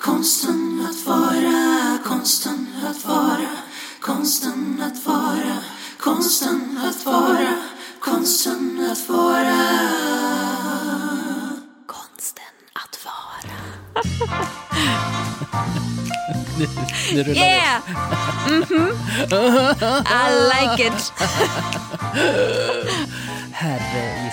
Konsten att vara, konsten att vara, konsten att vara, konsten att vara, konsten att vara. Konsten att vara. Yeah! Mhm. I like it. Herre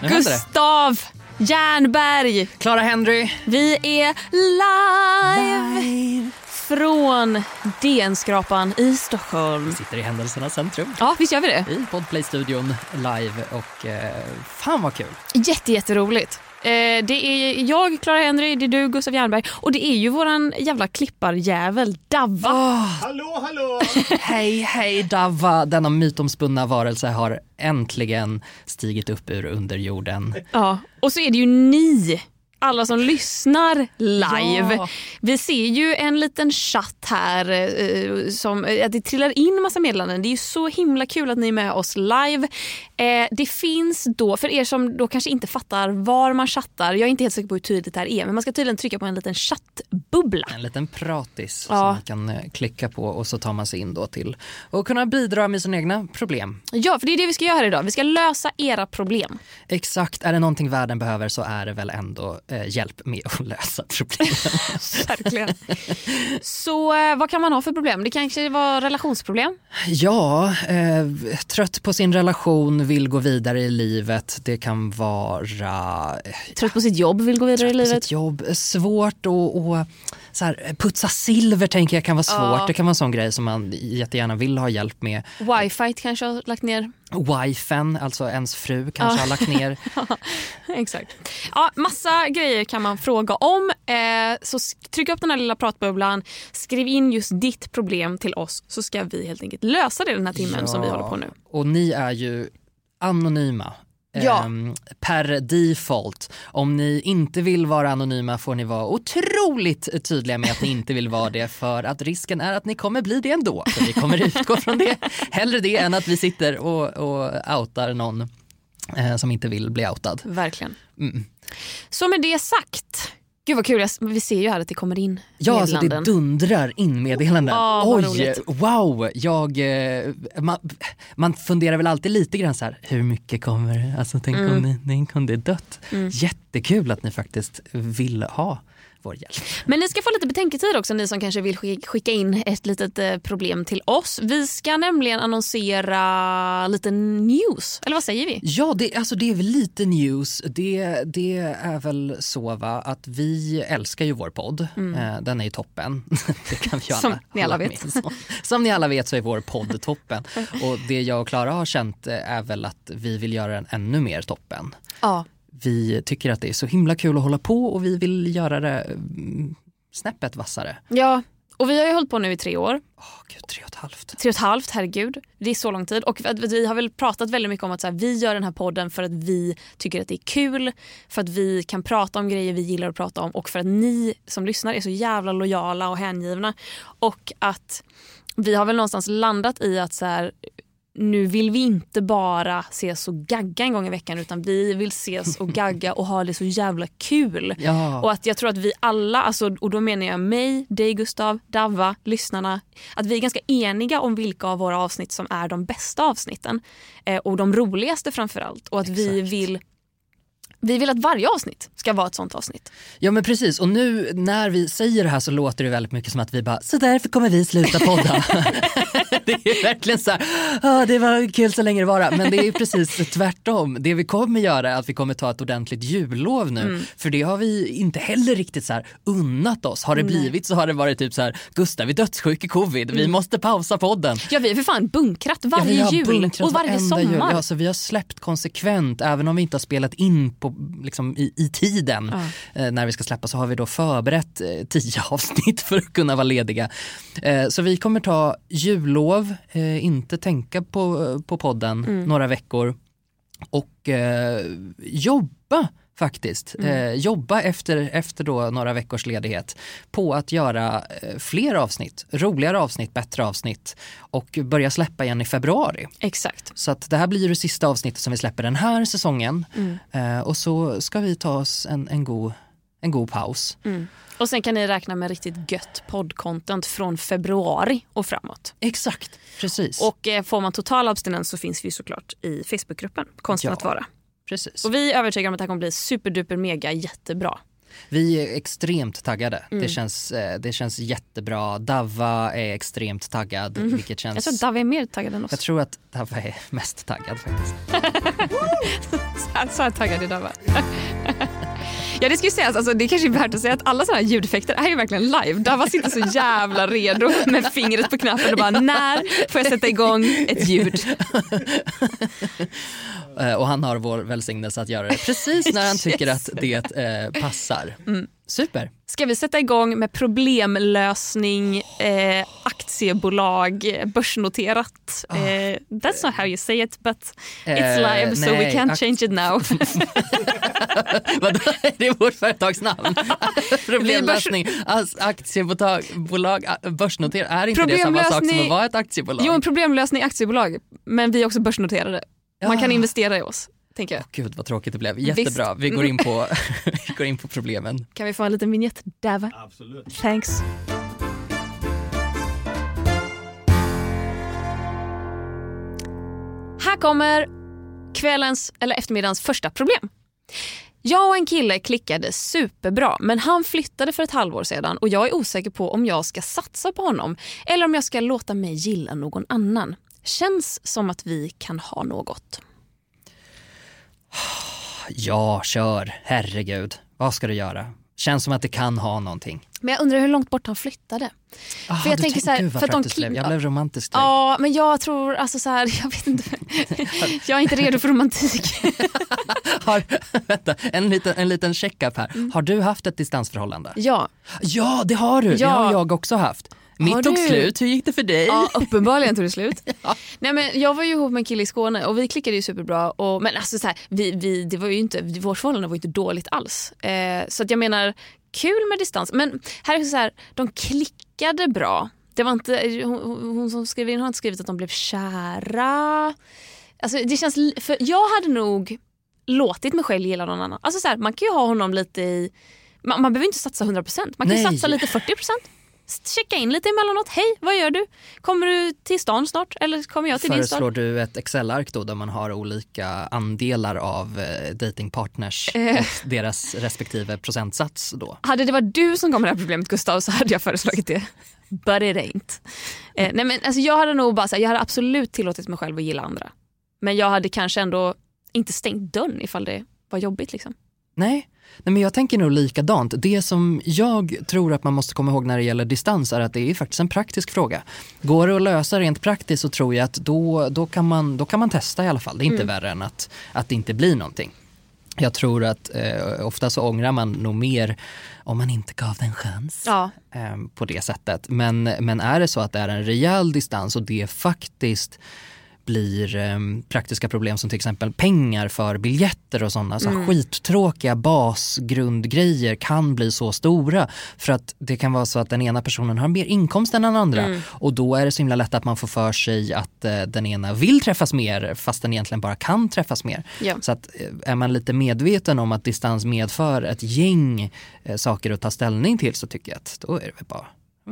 det. Gustav Jernberg. Clara Henry. Vi är live, från DN-skrapan i Stockholm. Sitter i händelsernas centrum. Ja, visst gör vi det? I Podplay-studion live och eh, fan vad kul. Jätte, jätteroligt. Eh, det är jag, Clara Henry, det är du, Gustav Jernberg och det är ju våran jävla klipparjävel Davva. Hallå, hallå! Hej, hej Dava. Denna mytomspunna varelse har äntligen stigit upp ur underjorden. Ja, och så är det ju ni, alla som lyssnar live. Ja. Vi ser ju en liten chatt här, eh, som, att det trillar in massa meddelanden. Det är ju så himla kul att ni är med oss live. Eh, det finns då, för er som då kanske inte fattar var man chattar, jag är inte helt säker på hur tydligt det här är, men man ska tydligen trycka på en liten chattbubbla. En liten pratis Ja. som man kan eh, klicka på och så tar man sig in då till och kunna bidra med sina egna problem. Ja, för det är det vi ska göra här idag. Vi ska lösa era problem. Exakt, är det någonting världen behöver så är det väl ändå eh, hjälp med att lösa problemen. Verkligen. Så eh, vad kan man ha för problem? Det kanske var relationsproblem? Ja, eh, trött på sin relation, vill gå vidare i livet. Det kan vara eh, Trött på sitt jobb, vill gå vidare i på livet? sitt jobb. Svårt att så här, putsa silver tänker jag kan vara svårt. Ja. Det kan vara en sån grej som man jättegärna vill ha hjälp med. Wifi kanske har lagt ner? Wifen, alltså ens fru kanske Ja. har lagt ner. Exakt. Ja, massa grejer kan man fråga om. Eh, så tryck upp den här lilla pratbubblan, skriv in just ditt problem till oss så ska vi helt enkelt lösa det den här timmen som vi håller på nu. Och ni är ju anonyma. Ja. Ehm, per default. Om ni inte vill vara anonyma får ni vara otroligt tydliga med att ni inte vill vara det för att risken är att ni kommer bli det ändå. Så vi kommer utgå från det. Hellre det än att vi sitter och, och outar någon eh, som inte vill bli outad. Verkligen. Mm. Så med det sagt, gud vad kul, jag, vi ser ju här att det kommer in Ja, alltså det meddelanden. dundrar in meddelanden. Ja, vad Oj, wow. Jag, eh, man, man funderar väl alltid lite grann så här, hur mycket kommer, alltså tänk Mm. om, ni, tänk om det är dött. Jättekul att ni faktiskt vill ha vår hjälp. Men ni ska få lite betänketid också, ni som kanske vill skick- skicka in ett litet eh, problem till oss. Vi ska nämligen annonsera lite news, eller vad säger vi? Ja, det, alltså det är väl lite news. Det, det är väl så va, att vi älskar ju vår podd. Eh, den är ju toppen. det kan vi alla Mm. Som ni alla vet. med. Som ni alla vet så är vår podd toppen. Och det jag och Klara har känt eh, är väl att vi vill göra den ännu mer toppen. Ja. Vi tycker att det är så himla kul att hålla på och vi vill göra det mm, snäppet vassare. Ja, och vi har ju hållit på nu i tre år. Åh gud, tre och ett halvt. Tre och ett halvt, herregud. Det är så lång tid. Och vi har väl pratat väldigt mycket om att så här, vi gör den här podden för att vi tycker att det är kul, för att vi kan prata om grejer vi gillar att prata om och för att ni som lyssnar är så jävla lojala och hängivna. Och att vi har väl någonstans landat i att så här, nu vill vi inte bara ses och gagga en gång i veckan utan vi vill ses och gagga och ha det så jävla kul. Ja. Och att jag tror att vi alla, alltså, och då menar jag mig, dig Gustav, Davva, lyssnarna, att vi är ganska eniga om vilka av våra avsnitt som är de bästa avsnitten. Eh, och de roligaste framför allt. Och att vi Exakt. vill Vi vill att varje avsnitt ska vara ett sånt avsnitt. Ja men precis och nu när vi säger det här så låter det väldigt mycket som att vi bara så därför kommer vi sluta podda. det är verkligen så här, ah, det var kul så länge det var men det är precis tvärtom. Det vi kommer göra är att vi kommer ta ett ordentligt jullov nu Mm. för det har vi inte heller riktigt så här unnat oss. Har det blivit så har det varit typ så här Gustav är dödssjuk i covid, vi måste pausa podden. Ja vi har för fan bunkrat Ja, varje har jul bunkrat och varje sommar. Jul. Ja, så vi har släppt konsekvent, även om vi inte har spelat in på, liksom, i, i tiden eh, när vi ska släppa så har vi då förberett eh, tio avsnitt för att kunna vara lediga. Eh, så vi kommer ta jullov, inte tänka på, på podden Mm. några veckor och jobba faktiskt. Mm. Eh, jobba efter, efter då några veckors ledighet på att göra eh, fler avsnitt, roligare avsnitt, bättre avsnitt och börja släppa igen i februari. Exakt. Så att det här blir det sista avsnittet som vi släpper den här säsongen Mm. eh, och så ska vi ta oss en, en, god, en god paus. Och sen kan ni räkna med riktigt gött poddcontent från februari och framåt. Exakt, precis. Och eh, får man total abstinens så finns vi såklart i Facebookgruppen Konsten Ja. att vara. Precis. Och vi är övertygade om att det här kommer bli superduper mega jättebra. Vi är extremt taggade. Mm. Det, känns, eh, det känns jättebra. Davva är extremt taggad. Vilket känns... Jag tror att David är mer taggad än oss. Jag tror att Davva är mest taggad faktiskt. Så- Så här taggad idag va? Ja det ska ju sägas, alltså, det kanske är värt att säga att alla sådana här ljudeffekter är ju verkligen live. Dava sitter så jävla redo med fingret på knappen och bara när får jag sätta igång ett ljud? Eh, Och han har vår välsignelse att göra det precis när han tycker Yes. att det eh, passar. Mm. Super. Ska vi sätta igång med problemlösning, eh, aktiebolag, börsnoterat? Eh, that's not how you say it but it's Eh, live so we can't change it now. Vadå? Det är vårt företagsnamn. Problemlösning, As- aktiebolag, bolag, börsnoterat. Är inte det samma sak som att vara ett aktiebolag? jo, en problemlösning aktiebolag, men vi är också börsnoterade. Man kan investera i oss, tänker jag. Gud vad tråkigt det blev. Jättebra. Vi går in på, vi går in på problemen. Kan vi få en liten vignett, Dava? Absolut. Thanks. Här kommer kvällens eller eftermiddagens första problem. Jag och en kille klickade superbra men han flyttade för ett halvår sedan och jag är osäker på om jag ska satsa på honom eller om jag ska låta mig gilla någon annan. Känns som att vi kan ha något. Ja, kör. Herregud. Vad ska du göra? Känns som att det kan ha någonting. Men jag undrar hur långt bort han flyttade. Ah, För jag tänker tänk- så här, för att de det blev. Jag blev romantisk direkt. Ja, men jag tror alltså så här, jag vet inte. Jag är inte redo för romantik. Har, vänta, en liten, en liten check-up här. Mm. Har du haft ett distansförhållande? Ja, Ja, det har du. Det Ja. har jag också haft. Mitt tog slut. Hur gick det för dig? ja uppenbarligen tog det slut. Nej, men jag var ju ihop med en kille i Skåne och vi klickade ju superbra. Och, men alltså så här, vi, vi, det var ju inte, vårt förhållande var ju inte dåligt alls. Eh, så att jag menar, kul med distans. Men här är så här, de klickade bra. Det var inte, hon, hon som skrev in har inte skrivit att de blev kära. Alltså, det känns, för jag hade nog låtit mig själv gilla någon annan. Alltså så här, man kan ju ha honom lite i... Man, man behöver inte satsa 100%. Man kan satsa lite 40%. Checka in lite emellanåt. Hej, vad gör du? Kommer du till stan snart? Eller kommer jag till din Föreslår stad? du ett Excel-ark då där man har olika andelar av eh, datingpartners Eh. och deras respektive procentsats då? Hade det varit du som kom med det här problemet Gustav så hade jag föreslagit det. But it ain't. Eh, nej, men, alltså, jag hade nog bara, här, jag hade absolut tillåtit mig själv att gilla andra. Men jag hade kanske ändå inte stängt dörren ifall det var jobbigt. Liksom. Nej. Nej, men jag tänker nog likadant. Det som jag tror att man måste komma ihåg när det gäller distans är att det är faktiskt en praktisk fråga. Går det att lösa rent praktiskt så tror jag att då, då, kan, man, då kan man testa i alla fall. Det är inte värre än att, att det inte blir någonting. Jag tror att eh, ofta så ångrar man nog mer om man inte gav den en chans Ja. eh, på det sättet. Men, men är det så att det är en rejäl distans och det faktiskt blir eh, praktiska problem som till exempel pengar för biljetter och sådana så skittråkiga basgrundgrejer kan bli så stora för att det kan vara så att den ena personen har mer inkomst än den andra och då är det så himla lätt att man får för sig att eh, den ena vill träffas mer fast den egentligen bara kan träffas mer. Ja. Så att eh, är man lite medveten om att distans medför ett gäng eh, saker att ta ställning till så tycker jag att då är det väl bara,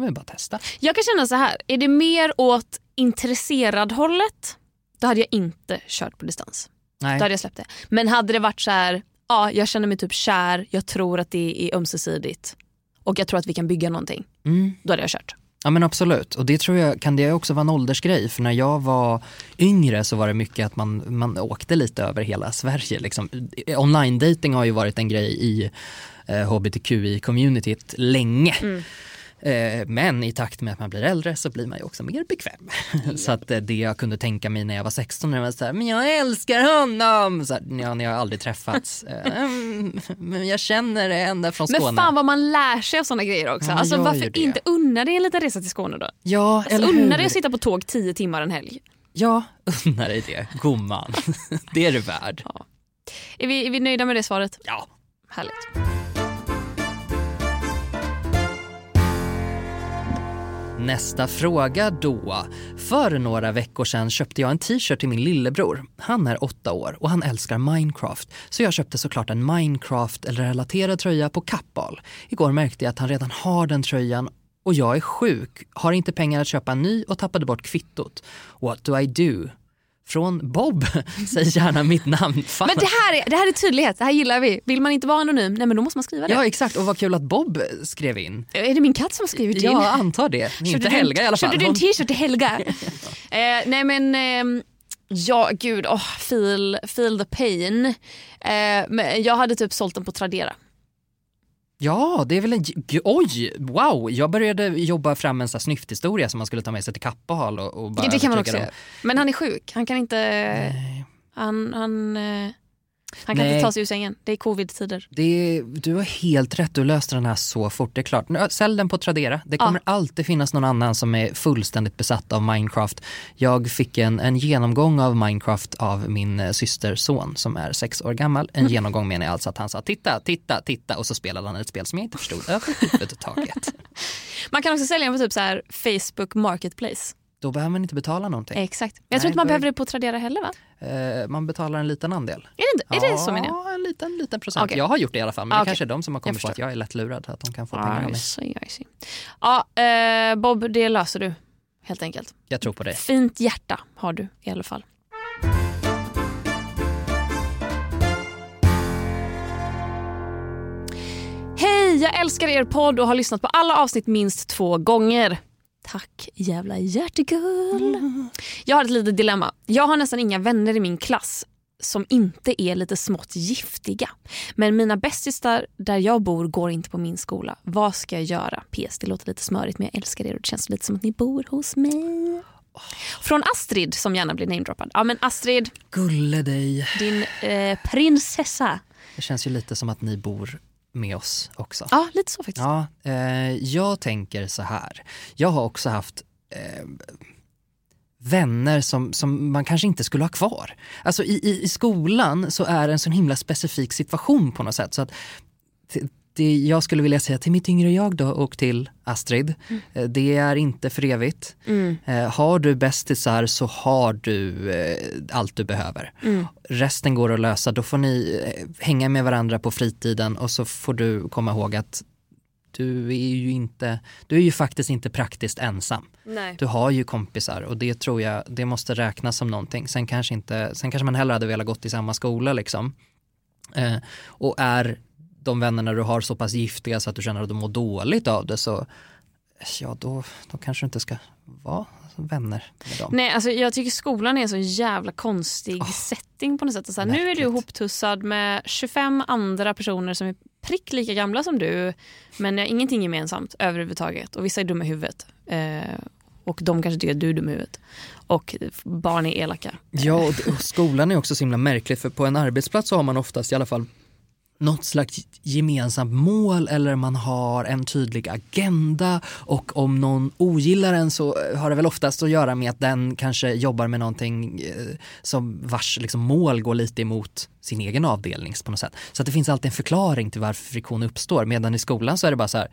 det bara testa. Jag kan känna så här, är det mer åt intresserad hållet då hade jag inte kört på distans. Nej. Då hade jag släppt det. Men hade det varit så här, ja, jag känner mig typ kär, jag tror att det är ömsesidigt och jag tror att vi kan bygga någonting. Mm. Då hade jag kört. Ja men absolut, och det tror jag kan det också vara en åldersgrej för när jag var yngre så var det mycket att man, man åkte lite över hela Sverige. Liksom. Online dating har ju varit en grej i eh, hbtqi-communityt länge. Eh, men i takt med att man blir äldre så blir man ju också mer bekväm. så att eh, det jag kunde tänka mig när jag var 16 när jag var så här, men jag älskar honom. Så här, ja, ni har aldrig träffats. Eh, mm, men jag känner det ända från Skåne. Men fan vad man lär sig av såna grejer också. Ja, alltså, varför det. inte unna dig en liten resa till Skåne då? Ja, Alltså, eller unna dig att sitta på tåg 10 timmar en helg. Ja, unna dig det, gumman. det är du värd. Är vi, är vi nöjda med det svaret? Ja. Härligt. Nästa fråga då. För några veckor sedan köpte jag en t-shirt till min lillebror. Han är åtta år och han älskar Minecraft. Så jag köpte såklart en Minecraft eller relaterad tröja på Kappahl. Igår märkte jag att han redan har den tröjan och jag är sjuk, har inte pengar att köpa en ny och tappade bort kvittot. What do I do? Från Bob, säg gärna mitt namn. Fan. Men det här, är, det här är tydlighet, det här gillar vi. Vill man inte vara anonym, nej men då måste man skriva det. Ja exakt och vad kul att Bob skrev in. Är det min katt som har skrivit in? Jag antar det, inte Köpte du Helga i alla fall. Köpte du en t-shirt till Helga? eh, nej men, ehm, ja gud, oh, feel, feel the pain. Eh, men jag hade typ sålt den på Tradera. Ja, det är väl en... Oj, wow! Jag började jobba fram en sån snyfthistoria som man skulle ta med sig till Kappahl och, och bara det kan man också göra. Men han är sjuk, han kan inte... Han, han, eh, han kan Nej. inte ta sig ur sängen. Det är covid-tider. Det, du har helt rätt, du löste den här så fort. Det är klart, sälj den på Tradera. Det kommer alltid finnas någon annan som är fullständigt besatt av Minecraft. Jag fick en, en genomgång av Minecraft av min eh, systerson som är sex år gammal. En genomgång menar jag alltså att han sa titta, titta, titta och så spelade han ett spel som jag inte förstod överhuvudtaget. Man kan också sälja den på typ så här Facebook Marketplace. Då behöver man inte betala någonting. Exakt. Jag tror inte man behöver det på Tradera heller va? Eh, man betalar en liten andel. Är det, är det så menar jag? Ja, en liten, liten procent. Okej. Jag har gjort det i alla fall, men Ah, det kanske är de som har kommit på att jag är lätt lurad, att de kan få pengar av mig. see, see. Ja, eh, Bob, det löser du helt enkelt. Jag tror på dig. Fint hjärta har du i alla fall. Hej, jag älskar er podd och har lyssnat på alla avsnitt minst två gånger. Tack jävla hjärtegull. Jag har ett litet dilemma. Jag har nästan inga vänner i min klass som inte är lite smått giftiga. Men mina bästisar där jag bor går inte på min skola. Vad ska jag göra? PS, det låter lite smörigt men jag älskar er och det känns lite som att ni bor hos mig. Från Astrid som gärna blir namedroppad. Ja men Astrid, Gulle dig. din eh, prinsessa. Det känns ju lite som att ni bor med oss också. Ja, lite så faktiskt. Ja, eh, jag tänker så här. Jag har också haft eh, vänner som, som man kanske inte skulle ha kvar. Alltså i, i, i skolan så är det en sån himla specifik situation på något sätt. Så att det, jag skulle vilja säga till mitt yngre jag då och till Astrid, eh, det är inte för evigt. Eh, har du bästisar så har du eh, allt du behöver. Resten går att lösa, då får ni hänga med varandra på fritiden och så får du komma ihåg att du är ju inte, du är ju faktiskt inte praktiskt ensam. Nej. Du har ju kompisar och det tror jag, det måste räknas som någonting. Sen kanske, inte, sen kanske man hellre hade velat gått i samma skola liksom. Eh, och är de vännerna du har så pass giftiga så att du känner att du mår dåligt av det så ja då, då kanske du inte ska vara vänner med dem. Nej, alltså jag tycker skolan är en så jävla konstig setting på något sätt. Så här, nu är du ihoptussad med 25 andra personer som är prick lika gamla som du men har ingenting gemensamt överhuvudtaget. Och vissa är dumma i huvudet. Eh, och de kanske tycker att du är dum i huvudet. Och barn är elaka. Ja, och, och skolan är också så himla märklig för på en arbetsplats så har man oftast i alla fall något slags gemensamt mål eller man har en tydlig agenda och om någon ogillar en så eh, har det väl oftast att göra med att den kanske jobbar med någonting eh, som vars liksom, mål går lite emot sin egen avdelning på något sätt. Så att det finns alltid en förklaring till varför friktion uppstår medan i skolan så är det bara så här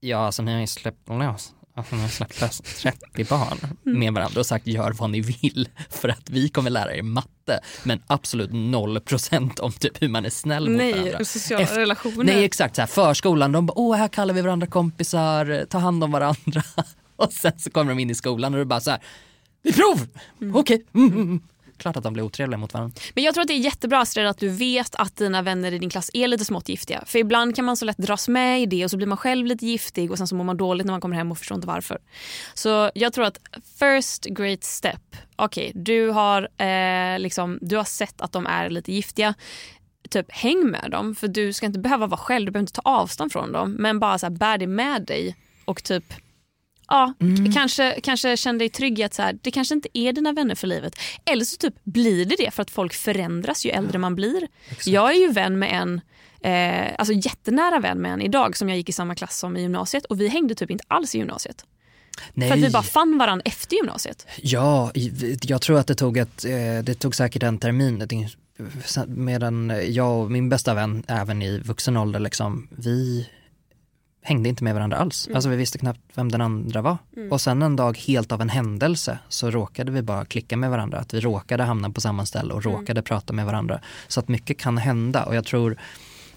ja alltså ni har ju släppt lös Alltså, ni har lös 30 barn med varandra och sagt gör vad ni vill för att vi kommer lära er matte men absolut 0% om typ hur man är snäll mot varandra. Nej, sociala Efter- relationer. Nej exakt, så här, förskolan, de bara åh här kallar vi varandra kompisar, ta hand om varandra. Och sen så kommer de in i skolan och det är bara så här, vi prov! Okej. Mm, mm, mm klart att de blir otrevliga mot varandra. Men jag tror att det är jättebra Astrid att du vet att dina vänner i din klass är lite smått giftiga. För ibland kan man så lätt dras med i det och så blir man själv lite giftig och sen så mår man dåligt när man kommer hem och förstår inte varför. Så jag tror att first great step, okej du, har, eh, liksom, du har sett att de är lite giftiga. Typ häng med dem för du ska inte behöva vara själv, du behöver inte ta avstånd från dem. Men bara så här, bär det med dig och typ Ja, Mm. kanske, kanske känn dig trygg i att så här, det kanske inte är dina vänner för livet. Eller så typ blir det det för att folk förändras ju äldre man blir. Jag är ju vän med en, eh, alltså jättenära vän med en idag som jag gick i samma klass som i gymnasiet och vi hängde typ inte alls i gymnasiet. Nej. För att vi bara fann varandra efter gymnasiet. Ja, jag tror att det tog, ett, eh, det tog säkert en termin. Medan jag och min bästa vän, även i vuxen ålder, liksom, vi hängde inte med varandra alls. Alltså vi visste knappt vem den andra var. Och sen en dag helt av en händelse så råkade vi bara klicka med varandra. Att vi råkade hamna på samma ställe och råkade prata med varandra. Så att mycket kan hända och jag tror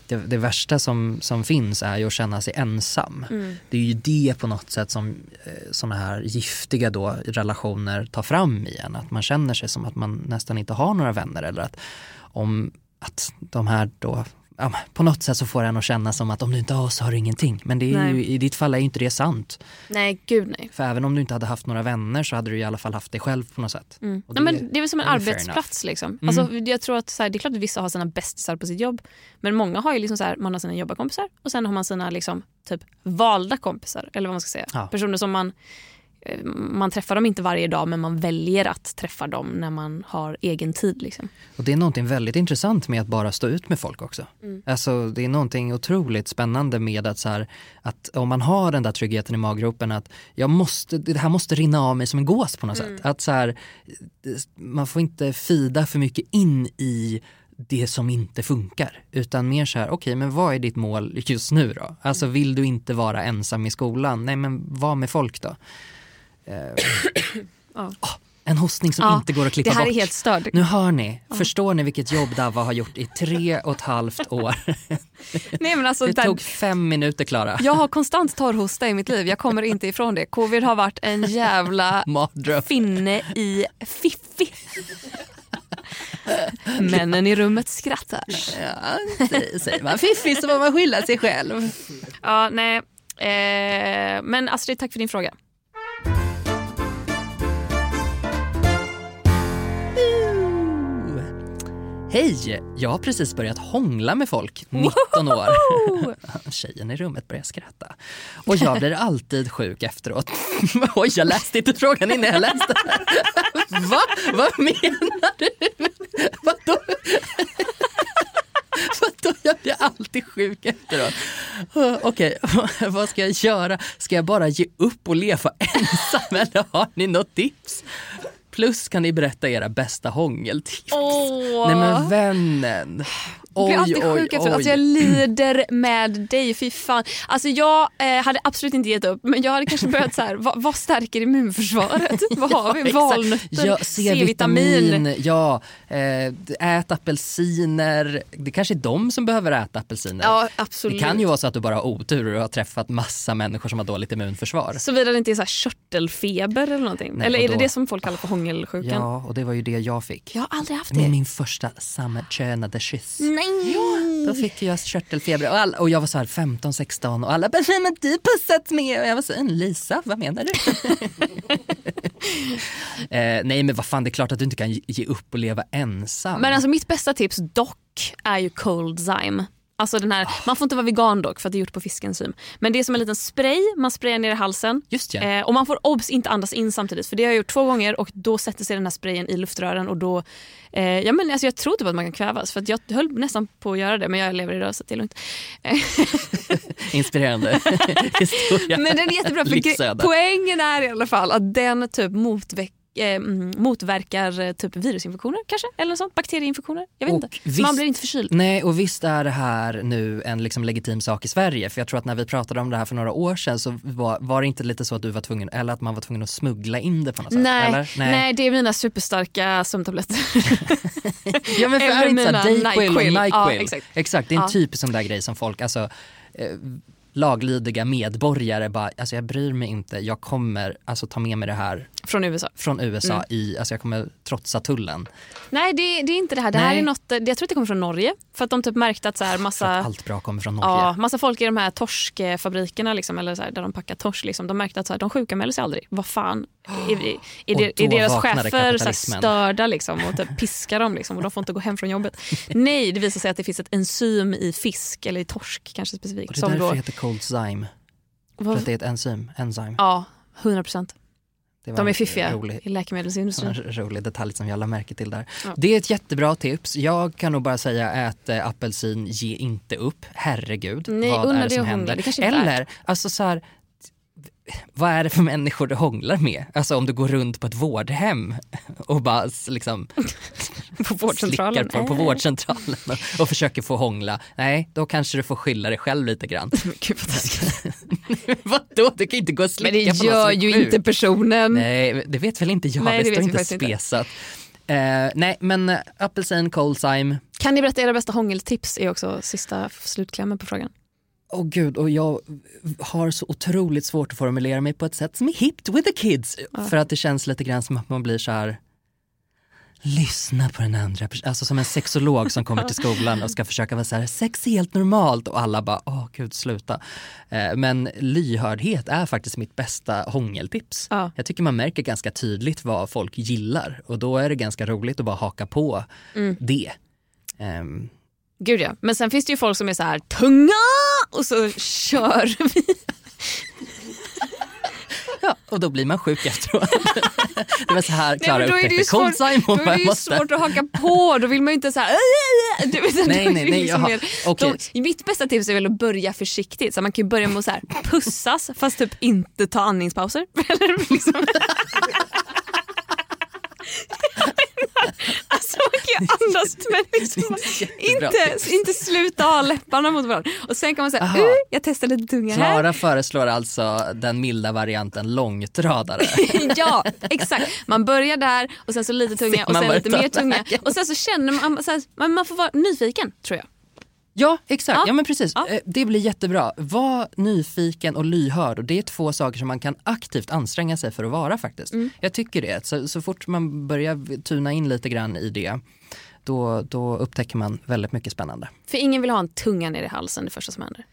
det, det värsta som, som finns är ju att känna sig ensam. Det är ju det på något sätt som eh, såna här giftiga då, relationer tar fram i en. Att man känner sig som att man nästan inte har några vänner eller att om att de här då Ja, på något sätt så får en att känna som att om du inte har så har du ingenting. Men det är ju, i ditt fall är ju inte det sant. Nej, gud nej. För även om du inte hade haft några vänner så hade du i alla fall haft dig själv på något sätt. Och Nej, men det är väl som en arbetsplats. Liksom. Alltså, jag tror att, så här, det är klart att vissa har sina bästisar på sitt jobb. Men många har ju liksom så här, man har sina jobbarkompisar och sen har man sina liksom, typ, valda kompisar. Eller vad man ska säga. Ja. Personer som man, man träffar dem inte varje dag men man väljer att träffa dem när man har egen tid. Liksom. Och det är någonting väldigt intressant med att bara stå ut med folk också. Alltså det är någonting otroligt spännande med att så här, att om man har den där tryggheten i maggropen att jag måste, det här måste rinna av mig som en gås på något sätt. Att så här, man får inte fida för mycket in i det som inte funkar. Utan mer så här, okej men vad är ditt mål just nu då? Alltså vill du inte vara ensam i skolan? Nej men var med folk då. Eh, åh, en hostning som Ja, inte går att klippa det här bort. är helt stört. Nu hör ni, förstår ni vilket jobb Dava har gjort i tre och ett halvt år? Nej, men alltså, Det där, tog fem minuter Klara. jag har konstant torrhosta i mitt liv. Jag kommer inte ifrån det. Covid har varit en jävla finne i fiffi. Männen i rummet skrattar. Ja, säger- man fiffig så får man skylla sig själv. Ja, nej. Eh, men Astrid, tack för din fråga. Hej! Jag har precis börjat hångla med folk, 19 år. Tjejen i rummet börjar skratta. Och jag blir alltid sjuk efteråt. Oj, jag läste inte frågan innan jag läste. Va? Vad menar du? Vadå? Vadå, jag blir alltid sjuk efteråt. Okej, vad ska jag göra? Ska jag bara ge upp och leva ensam eller har ni något tips? Plus kan ni berätta era bästa hångeltips. Åh. Nej men vännen. Jag blir Oj, alltid oj, sjuk efteråt. oj. Alltså jag lider med dig, fy fan. Alltså jag eh, hade absolut inte gett upp men jag hade kanske börjat så här, vad, vad stärker immunförsvaret? vad har vi? Valnötter, Ja, C-vitamin. Ja. Eh, ät apelsiner. Det kanske är de som behöver äta apelsiner. Ja, absolut. Det kan ju vara så att du bara har otur och har träffat massa människor som har dåligt immunförsvar. Såvida det inte är så här körtelfeber eller någonting. Nej, eller är och det då- det som folk kallar för hångelsjukan? Ja, och det var ju det jag fick. Jag har aldrig haft Med det. min första samkönade kyss. Nej! Då fick jag körtelfeber och, alla, och jag var så här 15-16 och alla bara “nej men du pussat med” och jag var så “Lisa, vad menar du?” eh, Nej men vad fan det är klart att du inte kan ge- upp och leva ensam. Men alltså mitt bästa tips dock är ju cold zyme. Alltså den här, man får inte vara vegan dock för att det är gjort på fiskenzym. Men det är som en liten spray man sprayar ner i halsen. Just ja. Eh, och man får obs inte andas in samtidigt för det har jag gjort två gånger och då sätter sig den här sprayen i luftrören och då, eh, ja men alltså jag tror typ att man kan kvävas för jag höll nästan på att göra det men jag lever så det är lugnt. Inspirerande historia. Men den är jättebra för poängen är i alla fall att den typ motväck eh, mm, motverkar eh, typ virusinfektioner kanske, eller något sånt, bakterieinfektioner. Jag vet Och inte. Visst- man blir inte förkyld. Nej och visst är det här nu en liksom legitim sak i Sverige för jag tror att när vi pratade om det här för några år sedan så var, var det inte lite så att du var tvungen eller att man var tvungen att smuggla in det på något sätt? Nej, Eller? nej. det är mina superstarka sömntabletter. Ja men för Eller är det inte såhär Dayquil och. Nyquil? Ja, exakt. exakt. det är en Ja. typisk sån där grej som folk, alltså eh, laglydiga medborgare bara, alltså jag bryr mig inte, jag kommer alltså ta med mig det här Från USA. från USA Mm. i, alltså jag kommer trotsa tullen. Nej det, det är inte det här. Det här Nej. är något, jag tror att det kommer från Norge. För att de typ märkte att så här massa... att allt bra kommer från Norge. Ja, massa folk i de här torskfabrikerna liksom, eller så här, där de packar torsk, liksom, de märkte att så här, de sjukanmäler sig aldrig. Vad fan, är, är, är, Och är, deras chefer så här, störda liksom, och typ piskar dem liksom, och de får inte gå hem från jobbet? Nej, det visar sig att det finns ett enzym i fisk, eller i torsk kanske Och specifikt. det är Som därför då, det heter cold zyme. För att det är ett enzym. enzym. ja, 100 procent. Det var De är en fiffiga Rolig, i en läkemedelsindustrin. rolig detalj som jag la märke till där. Ja. Det är ett jättebra tips. Jag kan nog bara säga ät äh, apelsin, ge inte upp. Herregud, Nej, vad är det som att händer? Det Eller, alltså så här, vad är det för människor du hånglar med? Alltså om du går runt på ett vårdhem och bara liksom På vårdcentralen. slickar på, på vårdcentralen och, och försöker få hångla. Nej, då kanske du får skylla dig själv lite grann. Gud, vad taskigt. Vadå, du kan inte gå och Men slicka det på någon gör som är ju inte personen. Nej, det vet väl inte jag, Nej, det det, står inte faktiskt inte. spesat. Eh, nej, men eh, apelsin, coldsime. Kan ni berätta era bästa hångeltips? är också sista slutklämmen på frågan. Åh gud, och jag har så otroligt svårt att formulera mig på ett sätt som är hipped with the kids. För att det känns lite grann som att man blir så här lyssna på den andra personen. Alltså som en sexolog som kommer till skolan och ska försöka vara så här, sex är helt normalt och alla bara, åh gud sluta. Eh, Men lyhördhet är faktiskt mitt bästa hångeltips. Ja. Jag tycker man märker ganska tydligt vad folk gillar och då är det ganska roligt att bara haka på det. Ehm, Gud ja. Men sen finns det ju folk som är så här tunga och så kör vi. ja, och då blir man sjuk efteråt. det var så här Klara då upptäckte Cold då Simon. är det ju svårt att haka på. Då vill man ju inte så här... Du vet, Nej, då nej, nej, liksom jaha. mer- Okej. då, mitt bästa tips är väl att börja försiktigt. Så man kan börja med att så här, pussas fast typ inte ta andningspauser. Eller liksom. Alltså man kan ju andas men liksom inte, inte sluta ha läpparna mot varandra. Och sen kan man säga, uh, jag testar lite tunga här. Klara föreslår alltså den milda varianten långtradare. ja, exakt. Man börjar där och sen så lite tunga och sen lite mer tunga. Och sen så känner man, så här, man, man får vara nyfiken tror jag. Ja, exakt. Ja. Ja, men precis. Ja. Eh, Det blir jättebra. Var nyfiken och lyhörd och det är två saker som man kan aktivt anstränga sig för att vara faktiskt. Mm. Jag tycker det. Så, så fort man börjar tuna in lite grann i det då, då upptäcker man väldigt mycket spännande. För ingen vill ha en tunga ner i halsen det första som händer.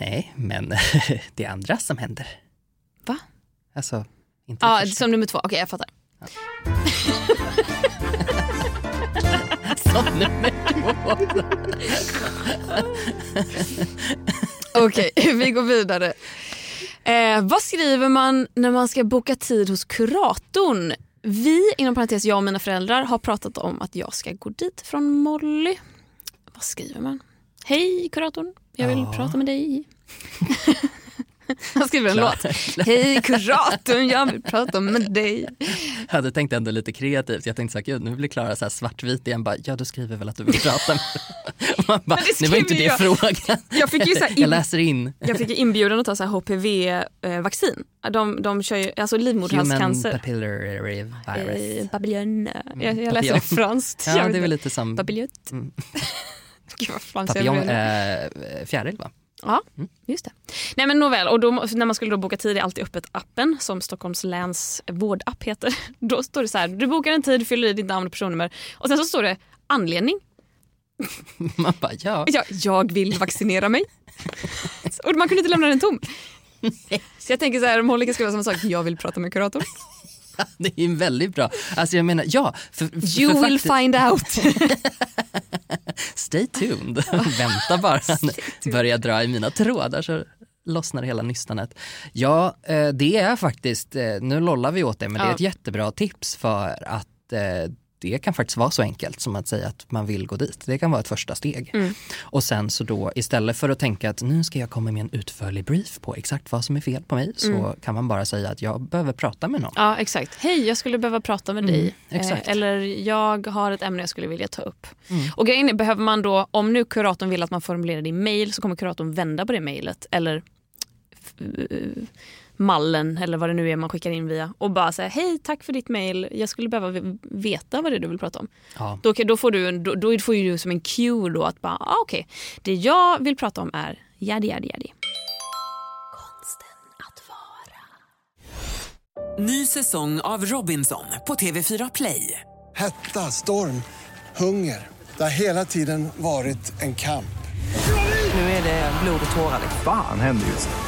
Nej, men det är andra som händer. Va? Alltså, inte Ja, som nummer två. Okej, jag fattar. som nummer två. Okej, vi går vidare. Eh, vad skriver man när man ska boka tid hos kuratorn? Vi, inom parentes jag och mina föräldrar, har pratat om att jag ska gå dit från Molly. Vad skriver man? Hej kuratorn, jag vill Ja. prata med dig. Han skriver en Klar. låt. Hej kuratorn, jag vill prata med dig. Jag hade tänkt ändå lite kreativt. Jag tänkte så här, gud nu blir Klara så här svartvit igen. Bara, ja du skriver väl att du vill prata med man bara, det Nu var inte det frågan. Jag fick ju så här Jag in- läser in. Jag fick ju inbjudan att ta så HPV-vaccin. De, de kör ju, alltså Human livmoderhalscancer. papillary virus. Eh, Babylon. Jag, jag läser Papillon. det franskt. Ja, det är väl lite som Babiljött. Mm. Gud vad jag papillon, eh, fjäril va? Ja, just det. Nej men nåväl, och då, när man skulle då boka tid är alltid öppet appen som Stockholms läns vårdapp heter. Då står det så här, du bokar en tid, fyller i ditt namn och personnummer och sen så står det anledning. Man bara, ja. Ja, jag vill vaccinera mig. och man kunde inte lämna den tom. Så jag tänker så här, om Holger skulle vara samma sak, jag vill prata med kuratorn. Det är ju väldigt bra. Alltså jag menar, ja. För, You för will find out. Stay tuned. Vänta bara. Börja dra i mina trådar så lossnar hela nystanet. Ja, eh, det är faktiskt, eh, nu lollar vi åt det, men det är ett jättebra tips för att eh, det kan faktiskt vara så enkelt som att säga att man vill gå dit. Det kan vara ett första steg. Mm. Och sen så då istället för att tänka att nu ska jag komma med en utförlig brief på exakt vad som är fel på mig så Mm. kan man bara säga att jag behöver prata med någon. Ja exakt. Hej jag skulle behöva prata med dig. exakt. Eh, eller jag har ett ämne jag skulle vilja ta upp. Och grejen är, behöver man då, om nu kuratorn vill att man formulerar det i mail så kommer kuratorn vända på det mejlet eller eh, mallen eller vad det nu är man skickar in via och bara säga hej tack för ditt mail, jag skulle behöva veta vad det är du vill prata om. Ja. Då, då, får du, då, då får du som en cue då att bara ah, okej, okay. det jag vill prata om är jadi jadi jadi. Ny säsong av Robinson på TV4 Play. Hetta, storm, hunger. Det har hela tiden varit en kamp. Nu är det blod och tårar. Vad fan händer just nu?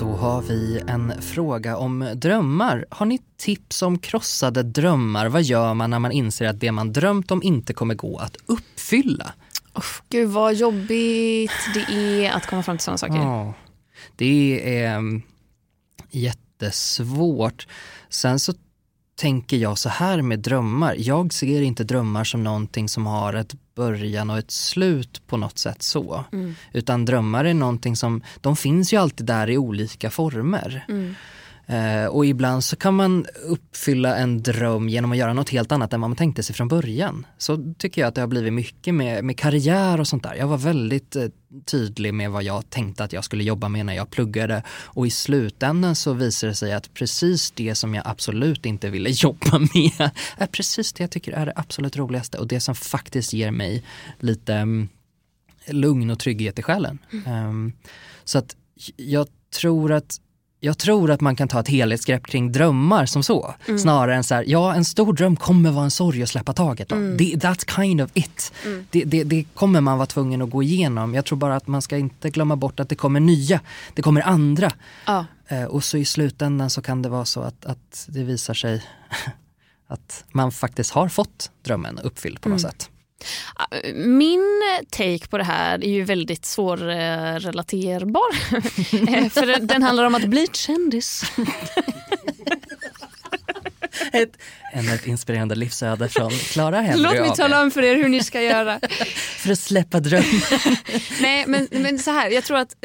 Då har vi en fråga om drömmar. Har ni tips om krossade drömmar? Vad gör man när man inser att det man drömt om inte kommer gå att uppfylla? Uff, gud vad jobbigt det är att komma fram till sådana saker. Ja, det är um, jättesvårt. Sen så tänker jag så här med drömmar. Jag ser inte drömmar som någonting som har ett början och ett slut på något sätt så. Mm. Utan drömmar är någonting som, de finns ju alltid där i olika former. Mm. Eh, och ibland så kan man uppfylla en dröm genom att göra något helt annat än vad man tänkte sig från början. Så tycker jag att det har blivit mycket med, med karriär och sånt där. Jag var väldigt eh, tydlig med vad jag tänkte att jag skulle jobba med när jag pluggade och i slutändan så visade det sig att precis det som jag absolut inte ville jobba med är precis det jag tycker är det absolut roligaste och det som faktiskt ger mig lite mm, lugn och trygghet i själen. Ehm, så att jag tror att jag tror att man kan ta ett helhetsgrepp kring drömmar som så. Snarare än så här, ja en stor dröm kommer vara en sorg att släppa taget om. Det, that's kind of it. Det, det, det kommer man vara tvungen att gå igenom. Jag tror bara att man ska inte glömma bort att det kommer nya, det kommer andra. Ja. Eh, och så i slutändan så kan det vara så att, att det visar sig att man faktiskt har fått drömmen uppfylld på något sätt. Min take på det här är ju väldigt svårrelaterbar. För den- handlar om att bli kändis. Ett, ännu ett inspirerande livsöde från Clara Henry Låt mig tala om för er hur ni ska göra. För att släppa drömmar. Nej men, men så här, jag tror att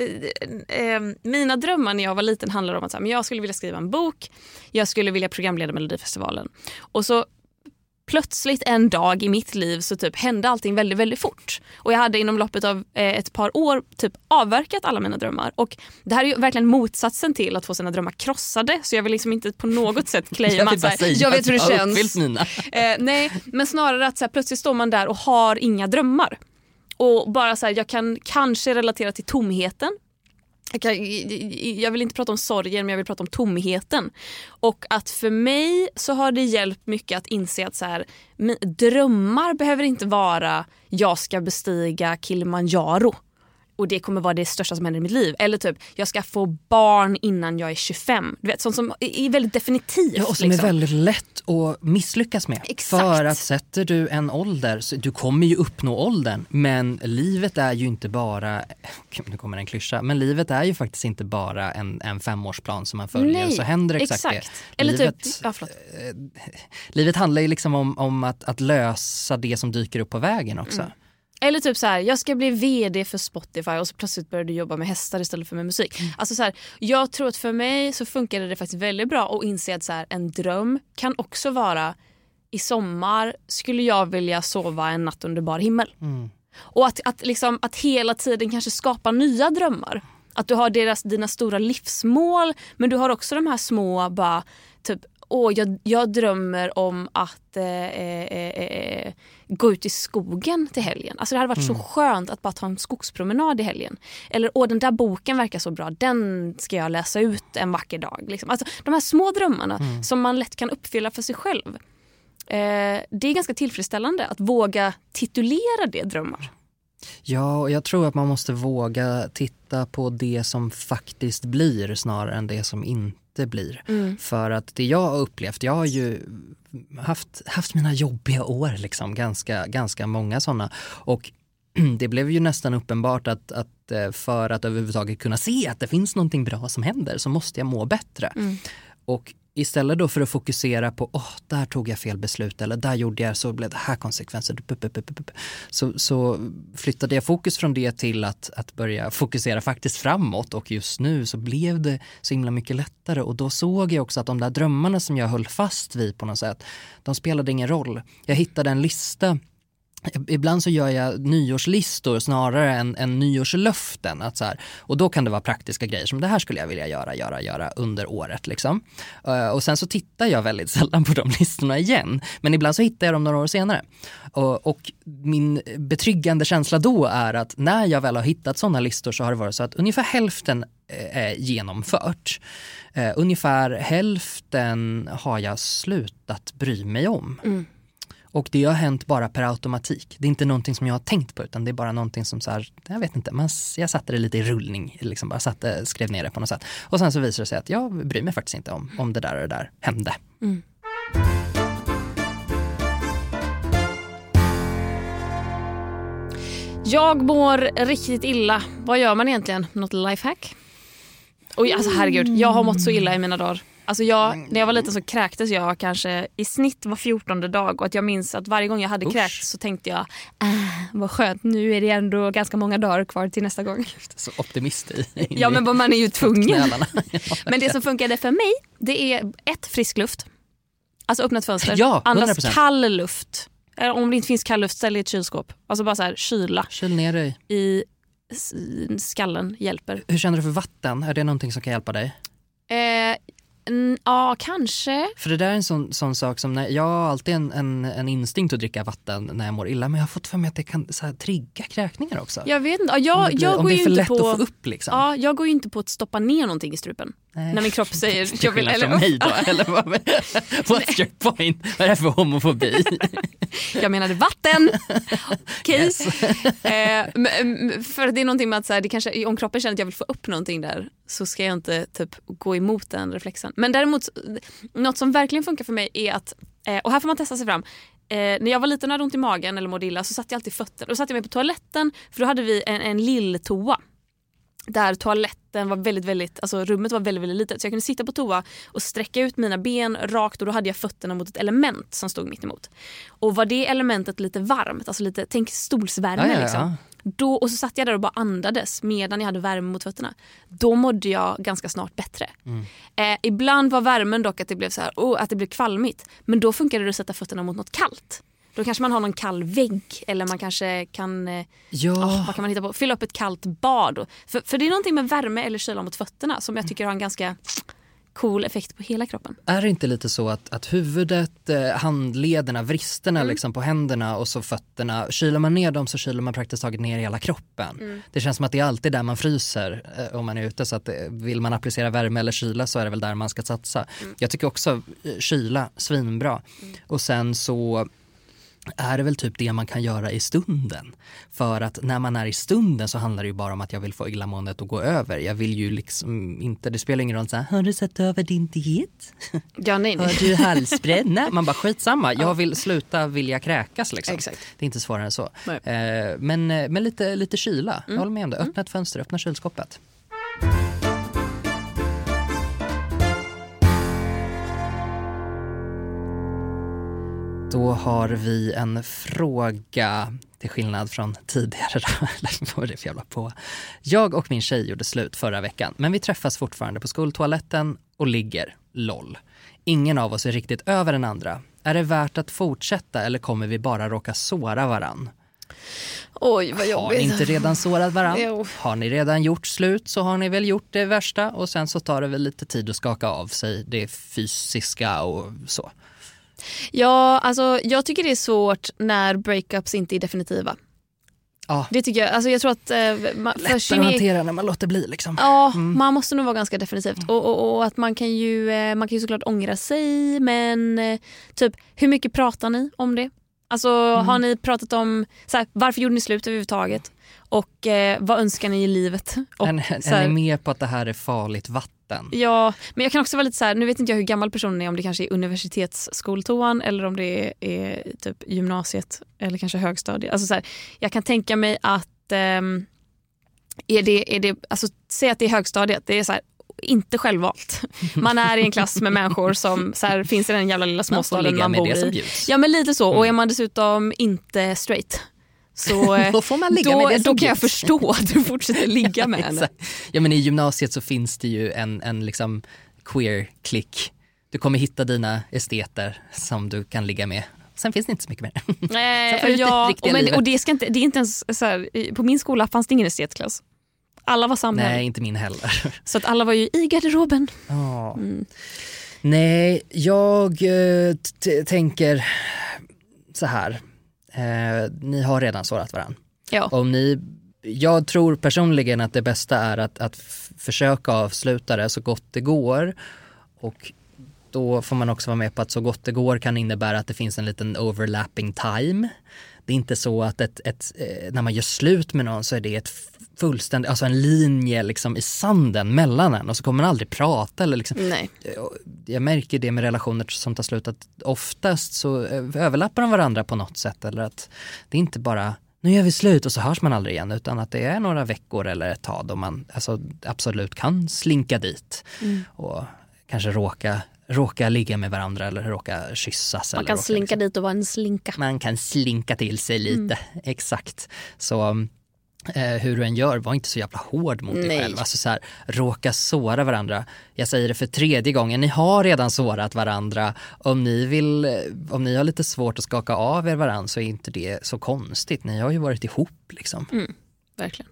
eh, eh, mina drömmar när jag var liten handlar om att så här, men jag skulle vilja skriva en bok, jag skulle vilja programleda Melodifestivalen. Och så plötsligt en dag i mitt liv så typ hände allting väldigt, väldigt fort. Och jag hade inom loppet av eh, ett par år typ avverkat alla mina drömmar. Och det här är ju verkligen motsatsen till att få sina drömmar krossade. Så jag vill liksom inte på något sätt claima Jag att säga jag vet hur det jag känns. Eh, nej, men snarare att så här, plötsligt står man där och har inga drömmar. Och bara så här, jag kan kanske relatera till tomheten. Jag, vill inte prata om sorgen men jag vill prata om tomheten. Och att för mig så har det hjälpt mycket att inse att så här, drömmar behöver inte vara jag ska bestiga Kilimanjaro och det kommer vara det största som händer i mitt liv. Eller typ jag ska få barn innan jag är 25. Du vet, sånt som är väldigt definitivt. Ja, och som liksom. är väldigt lätt att misslyckas med. Exakt. För att sätter du en ålder, så du kommer ju uppnå åldern, men livet är ju inte bara, nu kommer en klyscha, men livet är ju faktiskt inte bara en, en femårsplan som man följer Nej, så händer exakt, exakt. det. Eller livet, typ, ja, förlåt. livet handlar ju liksom om, om att, att lösa det som dyker upp på vägen också. Mm. Eller typ så här, jag ska bli VD för Spotify och så plötsligt börjar du jobba med hästar istället för med musik. Alltså så här, jag tror att för mig så funkade det faktiskt väldigt bra att inse att så här, en dröm kan också vara i sommar skulle jag vilja sova en natt under bar himmel. Och att, att, liksom, att hela tiden kanske skapa nya drömmar. Att du har deras, dina stora livsmål men du har också de här små bara typ Åh, jag, jag drömmer om att eh, eh, eh, gå ut i skogen till helgen. Alltså det hade varit så skönt att bara ta en skogspromenad i helgen. Eller åh den där boken verkar så bra, den ska jag läsa ut en vacker dag. Liksom. Alltså, de här små drömmarna som man lätt kan uppfylla för sig själv. Eh, det är ganska tillfredsställande att våga titulera det drömmar. Ja, och jag tror att man måste våga titta på det som faktiskt blir snarare än det som inte blir. För att det jag har upplevt, jag har ju haft, haft mina jobbiga år, liksom, ganska, ganska många sådana. Och det blev ju nästan uppenbart att, att eh, för att överhuvudtaget kunna se att det finns någonting bra som händer så måste jag må bättre. Mm. Och istället då för att fokusera på, åh, där tog jag fel beslut eller där gjorde jag så blev det här konsekvenser. Så, så flyttade jag fokus från det till att, att börja fokusera faktiskt framåt och just nu så blev det så himla mycket lättare och då såg jag också att de där drömmarna som jag höll fast vid på något sätt, de spelade ingen roll. Jag hittade en lista Ibland så gör jag nyårslistor snarare än, än nyårslöften. Att så här, och då kan det vara praktiska grejer som det här skulle jag vilja göra, göra, göra under året. Liksom. Eh, och sen så tittar jag väldigt sällan på de listorna igen. Men ibland så hittar jag dem några år senare. Och, och min betryggande känsla då är att när jag väl har hittat sådana listor så har det varit så att ungefär hälften eh, är genomfört. Eh, ungefär hälften har jag slutat bry mig om. Mm. Och det har hänt bara per automatik. Det är inte någonting som jag har tänkt på utan det är bara någonting som så här, jag vet inte, man, jag satte det lite i rullning, liksom bara satte, skrev ner det på något sätt. Och sen så visar det sig att jag bryr mig faktiskt inte om, om det där och det där hände. Mm. Jag mår riktigt illa. Vad gör man egentligen? Något lifehack? Oj, alltså herregud. Jag har mått så illa i mina dagar. Alltså jag, när jag var liten så kräktes jag kanske i snitt var fjortonde dag och att jag minns att varje gång jag hade Usch. kräkts så tänkte jag ah, vad skönt nu är det ändå ganska många dagar kvar till nästa gång. Så optimist i. Ja men man är ju tvungen. Men det som funkade för mig det är ett frisk luft. Alltså öppna ett fönster. Ja, Andas 100%. kall luft. Om det inte finns kall luft, ställ i ett kylskåp. Alltså bara så här kyla Kyl ner dig. i skallen hjälper. Hur känner du för vatten? Är det någonting som kan hjälpa dig? Eh, n- ja, kanske. För det där är en sån, sån sak som, när, jag har alltid en, en, en instinkt att dricka vatten när jag mår illa men jag har fått för mig att det kan så här, trigga kräkningar också. Jag vet inte. Ja, om Jag, det, blir, jag om går det är för lätt på... att få upp liksom. Ja, jag går ju inte på att stoppa ner någonting i strupen. Nej. När min kropp säger... Till jag vill, skillnad eller, från mig då, eller vad, what's your point? Vad är det för homofobi? jag menade vatten. Okej. Yes. eh, för det är någonting med att så här, det kanske, om kroppen känner att jag vill få upp någonting där så ska jag inte typ gå emot den reflexen. Men däremot, något som verkligen funkar för mig är att, eh, och här får man testa sig fram, Eh, när jag var liten och hade ont i magen eller mådde illa så satte jag alltid fötter. Då satte jag mig på toaletten för då hade vi en, en lill-toa. Där toaletten var väldigt, väldigt, alltså rummet var väldigt, väldigt litet. Så jag kunde sitta på toa och sträcka ut mina ben rakt och då hade jag fötterna mot ett element som stod mitt emot. Och var det elementet lite varmt, alltså lite, tänk stolsvärme Ja, ja, ja. liksom. Då, och så satt jag där och bara andades medan jag hade värme mot fötterna. Då mådde jag ganska snart bättre. Eh, ibland var värmen dock att det blev så här, oh, att det blev kvalmigt. Men då funkade det att sätta fötterna mot något kallt. Då kanske man har någon kall vägg eller man kanske kan eh, Ja, Oh, vad kan man hitta på? Fylla upp ett kallt bad. För, för det är någonting med värme eller kyla mot fötterna som jag tycker har en ganska cool effekt på hela kroppen. är det inte lite så att, att huvudet, eh, handlederna, vristerna Mm. liksom på händerna och så fötterna, kyler man ner dem så kyler man praktiskt taget ner hela kroppen. Mm. Det känns som att det är alltid där man fryser eh, om man är ute så att eh, vill man applicera värme eller kyla så är det väl där man ska satsa. Mm. Jag tycker också eh, kyla, svinbra. Och sen så är det väl typ det man kan göra i stunden. För att när man är i stunden så handlar det ju bara om att jag vill få illamåendet att gå över. Jag vill ju liksom inte, det spelar ingen roll så här, har du sett över din diet? Ja, nej, Har du halsbränna? Man bara skitsamma, jag vill sluta vilja kräkas liksom. Exakt. Det är inte svårare än så. Nej. Eh, men eh, men lite, lite kyla, jag håller med om det. Öppna ett fönster, öppna kylskåpet. Då har vi en fråga, till skillnad från tidigare. Då. Vad det för jävla på? Jag och min tjej gjorde slut förra veckan, men vi träffas fortfarande på skoltoaletten och ligger LOL. Ingen av oss är riktigt över den andra. Är det värt att fortsätta eller kommer vi bara råka såra varann? Oj, vad Har jobbigt. ni inte redan sårat varann? Jo. Har ni redan gjort slut så har ni väl gjort det värsta och sen så tar det väl lite tid att skaka av sig det fysiska och så. Ja, alltså, jag tycker det är svårt när breakups inte är definitiva. Ja, Det tycker jag. Alltså, jag tror att... Eh, man, lättare sin att hantera när man låter bli liksom. Ja, man måste nog vara ganska definitivt. Och, och, och att man kan ju, eh, man kan ju såklart ångra sig men eh, typ hur mycket pratar ni om det? Alltså Mm. har ni pratat om så här, varför gjorde ni slut överhuvudtaget? Och eh, vad önskar ni i livet? Och, Är, ni- så här- är med på att det här är farligt vatten? Ja, men jag kan också vara lite så här, nu vet inte jag hur gammal personen är, om det kanske är universitetsskoltoan eller om det är, är typ gymnasiet eller kanske högstadiet. Alltså så här, jag kan tänka mig att ehm, är det, är det, alltså, säg att det är högstadiet, det är så här, inte självvalt. Man är i en klass med människor som så här, finns i den jävla lilla Man småstaden man med bor i. Ja men lite så, och är Mm. man dessutom inte straight så eh, Då får man ligga då, med det då kan jag förstå att du fortsätter ligga med henne. Ja men i gymnasiet så finns det ju en, en liksom queer-klick. Du kommer hitta dina esteter som du kan ligga med. Sen finns det inte så mycket mer. Får Nej, ja, och, men, och det, ska inte, det är inte ens så här, på min skola fanns det ingen estetklass. Alla var samhälle. Nej, inte min heller. Så att alla var ju i garderoben. Ja. Mm. Nej, jag eh, tänker så här. Eh, ni har redan sårat varandra. Ja. Om ni, jag tror personligen att det bästa är att, att försöka avsluta det så gott det går. Och då får man också vara med på att så gott det går kan innebära att det finns en liten overlapping time. Det är inte så att ett, ett, eh, när man gör slut med någon så är det ett fullständigt, alltså en linje liksom i sanden mellan en och så kommer man aldrig prata eller liksom. Nej. Jag märker det med relationer som tar slut att oftast så eh, överlappar de varandra på något sätt eller att det är inte bara nu gör vi slut och så hörs man aldrig igen utan att det är några veckor eller ett tag då man alltså, absolut kan slinka dit Mm. och kanske råka, råka ligga med varandra eller råka kyssas. Man kan slinka liksom- dit och vara en slinka. man kan slinka till sig lite, exakt. Så eh, hur du än gör, var inte så jävla hård mot dig Nej. själv. Alltså så här, råka såra varandra. Jag säger det för tredje gången, ni har redan sårat varandra. Om ni, vill, om ni har lite svårt att skaka av er varandra så är inte det så konstigt. Ni har ju varit ihop liksom. Mm, verkligen.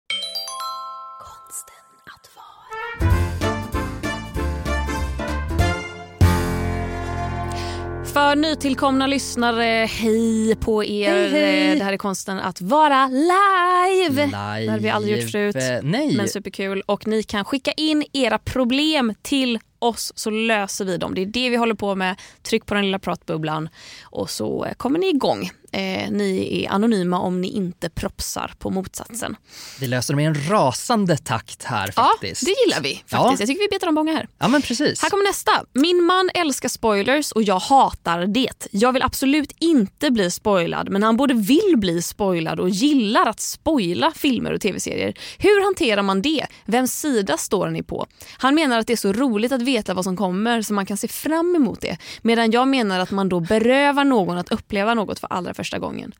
För nytillkomna lyssnare, hej på er. Hej, hej. Det här är konsten att vara live. Det har vi aldrig gjort förut. Eh, Nej. Men superkul. Och ni kan skicka in era problem till oss så löser vi dem. Det är det vi håller på med. Tryck på den lilla pratbubblan och så eh, kommer ni igång. Eh, ni är anonyma om ni inte propsar på motsatsen. Vi löser dem i en rasande takt här Ja, faktiskt. det gillar vi. faktiskt. Ja. Jag tycker vi betar om många här. Ja men precis. Här kommer nästa. Min man älskar spoilers och jag hatar det. Jag vill absolut inte bli spoilad men han både vill bli spoilad och gillar att spoila filmer och tv-serier. Hur hanterar man det? Vems sida står ni på? Han menar att det är så roligt att veta vad som kommer så man kan se fram emot det. Medan jag menar att man då berövar någon att uppleva något för allra första gången.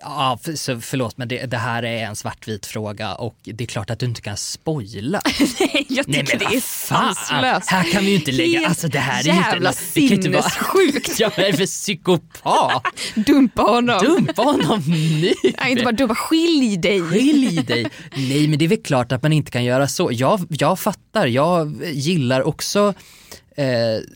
Ja, för, så förlåt men det, det här är en svartvit fråga och det är klart att du inte kan spoila. Nej, jag Nej, tycker men det är sanslöst. Här kan vi ju inte lägga, Helt alltså det här är ju inte... jävla sinnessjukt. Ja, vad är det för psykopat? Dumpa honom. Dumpa honom nu. Nej, inte bara dumpa, skilj dig. Skilj dig. Nej men det är väl klart att man inte kan göra så. Jag, jag fattar, jag gillar också eh,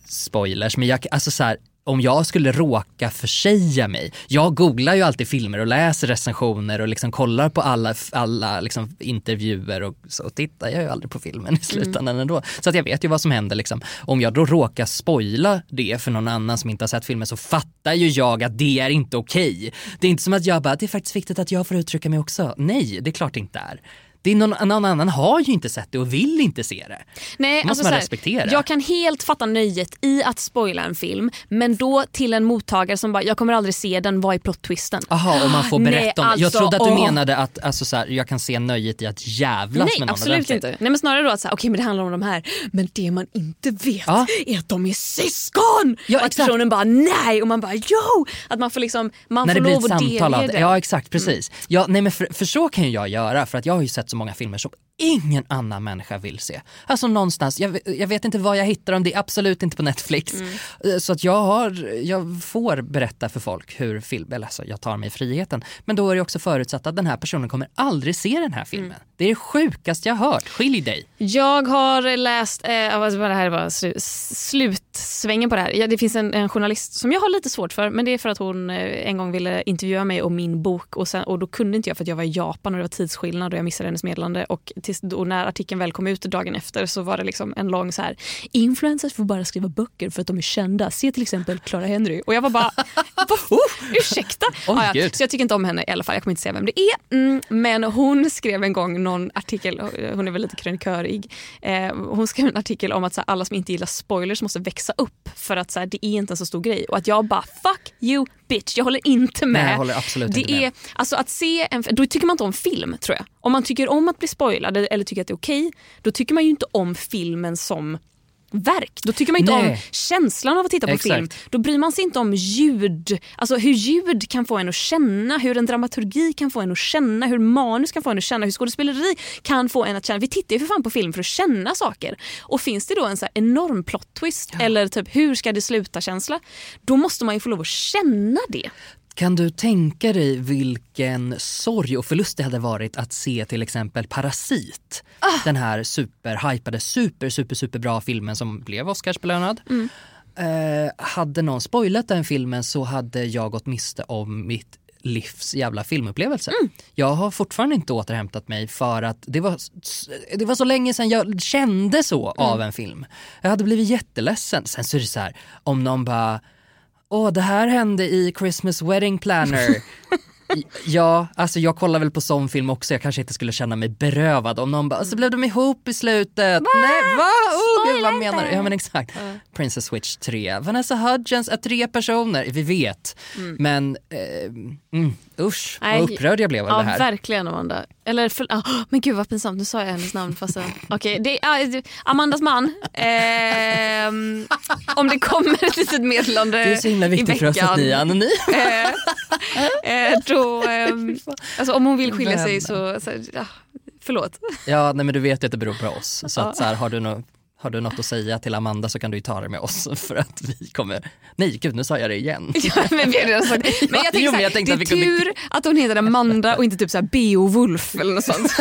spoilers men jag, alltså så här, om jag skulle råka försäga mig. Jag googlar ju alltid filmer och läser recensioner och liksom kollar på alla, alla liksom intervjuer och så tittar jag ju aldrig på filmen i slutändan ändå. Så att jag vet ju vad som händer liksom. Om jag då råkar spoila det för någon annan som inte har sett filmen så fattar ju jag att det är inte okej. Det är inte som att jag bara, det är faktiskt viktigt att jag får uttrycka mig också. Nej, det är klart det inte är. Det är någon, någon annan har ju inte sett det och vill inte se det. Nej, måste alltså man här, respektera. Jag kan helt fatta nöjet i att spoila en film men då till en mottagare som bara “jag kommer aldrig se den, vad är plot-twisten?” Jaha, och man får berätta Nej, om det. Jag alltså, trodde att du åh. menade att alltså, så här, jag kan se nöjet i att jävlas Nej med någon absolut ordentligt. inte. Nej men snarare då att okej men det handlar om de här men det man inte vet Ja. är att de är syskon! Ja, och att exakt. personen bara nej och man bara jo! Att man får liksom, man när får det blir lov ett att samtal delge det. Ja exakt, precis. Ja, nej, men för, för så kan ju jag göra för att jag har ju sett så många filmer som ingen annan människa vill se. Alltså någonstans, jag, jag vet inte var jag hittar dem, det är absolut inte på Netflix. Eh, Så att jag, har, jag får berätta för folk hur film, eller alltså jag tar mig friheten. Men då är det också förutsatt att den här personen kommer aldrig se den här filmen. Det är det sjukaste jag hört, skilj dig. Jag har läst, eh, alltså det här är bara slu, slutsvängen på det här. Ja, det finns en, en journalist som jag har lite svårt för men det är för att hon eh, en gång ville intervjua mig om min bok och, sen, och då kunde inte jag för att jag var i Japan och det var tidsskillnad och jag missade hennes meddelande och, tills, och när artikeln väl kom ut dagen efter så var det liksom en lång så här influencers får bara skriva böcker för att de är kända. Se till exempel Clara Henry och jag var bara vad, ursäkta? Oj, Ja. Så jag tycker inte om henne i alla fall, jag kommer inte säga vem det är. Mm, men hon skrev en gång någon artikel, hon är väl lite krönikörig. Eh, hon skrev en artikel om att så här, alla som inte gillar spoilers måste växa upp för att så här, det är inte en så stor grej. Och att jag bara fuck you bitch, jag håller inte med. Nej, jag håller absolut det inte med. är, Alltså att se en, då tycker man inte om film tror jag. Om man tycker om att bli spoilad eller tycker att det är okej, då tycker man ju inte om filmen som verk. Då tycker man inte Nej. om känslan av att titta på Exakt. film. Då bryr man sig inte om ljud, alltså hur ljud kan få en att känna, hur en dramaturgi kan få en att känna, hur manus kan få en att känna, hur skådespeleri kan få en att känna. Vi tittar ju för fan på film för att känna saker. Och finns det då en så enorm plot twist eller typ hur ska det sluta känsla, då måste man ju få lov att känna det. Kan du tänka dig vilken sorg och förlust det hade varit att se till exempel Parasit? Den här superhypade, super, super, super bra filmen som blev Oscarsbelönad. Eh, hade någon spoilat den filmen så hade jag gått miste om mitt livs jävla filmupplevelse. Jag har fortfarande inte återhämtat mig för att det var, det var så länge sedan jag kände så av en film. Jag hade blivit jätteledsen. Sen så är det så här, om någon bara Åh, det här hände i Christmas Wedding Planner. ja, alltså jag kollar väl på sån film också. Jag kanske inte skulle känna mig berövad om någon bara, så blev de ihop i slutet. Nej, va? Oh, gud, vad menar du? Ja men exakt. Princess Switch 3. Vanessa Hudgens är tre personer, vi vet. Men eh, mm, usch, Nej, vad upprörd jag blev av Ja det här. verkligen Amanda. Eller för, ah, men gud vad pinsamt, nu sa jag hennes namn. Fast, jag- Okej, ah, det- Amandas man. Ehm, om det kommer ett litet meddelande Det är så himla i viktigt för oss att ni är anonyma. eh, eh, då, ehm, alltså, om hon vill skilja sig så, så ja, förlåt. Ja, nej men du vet ju att det beror på oss. Så, Ja. att, så här, har, du nå- har du något att säga till Amanda så kan du ju ta det med oss för att vi kommer... Nej gud, nu sa jag det igen. Ja, men vi har redan sagt- men jag Jo, tänker, men så här, jag tänkte det är vi kunde- tur att hon heter Amanda och inte typ så här Beowulf eller något sånt.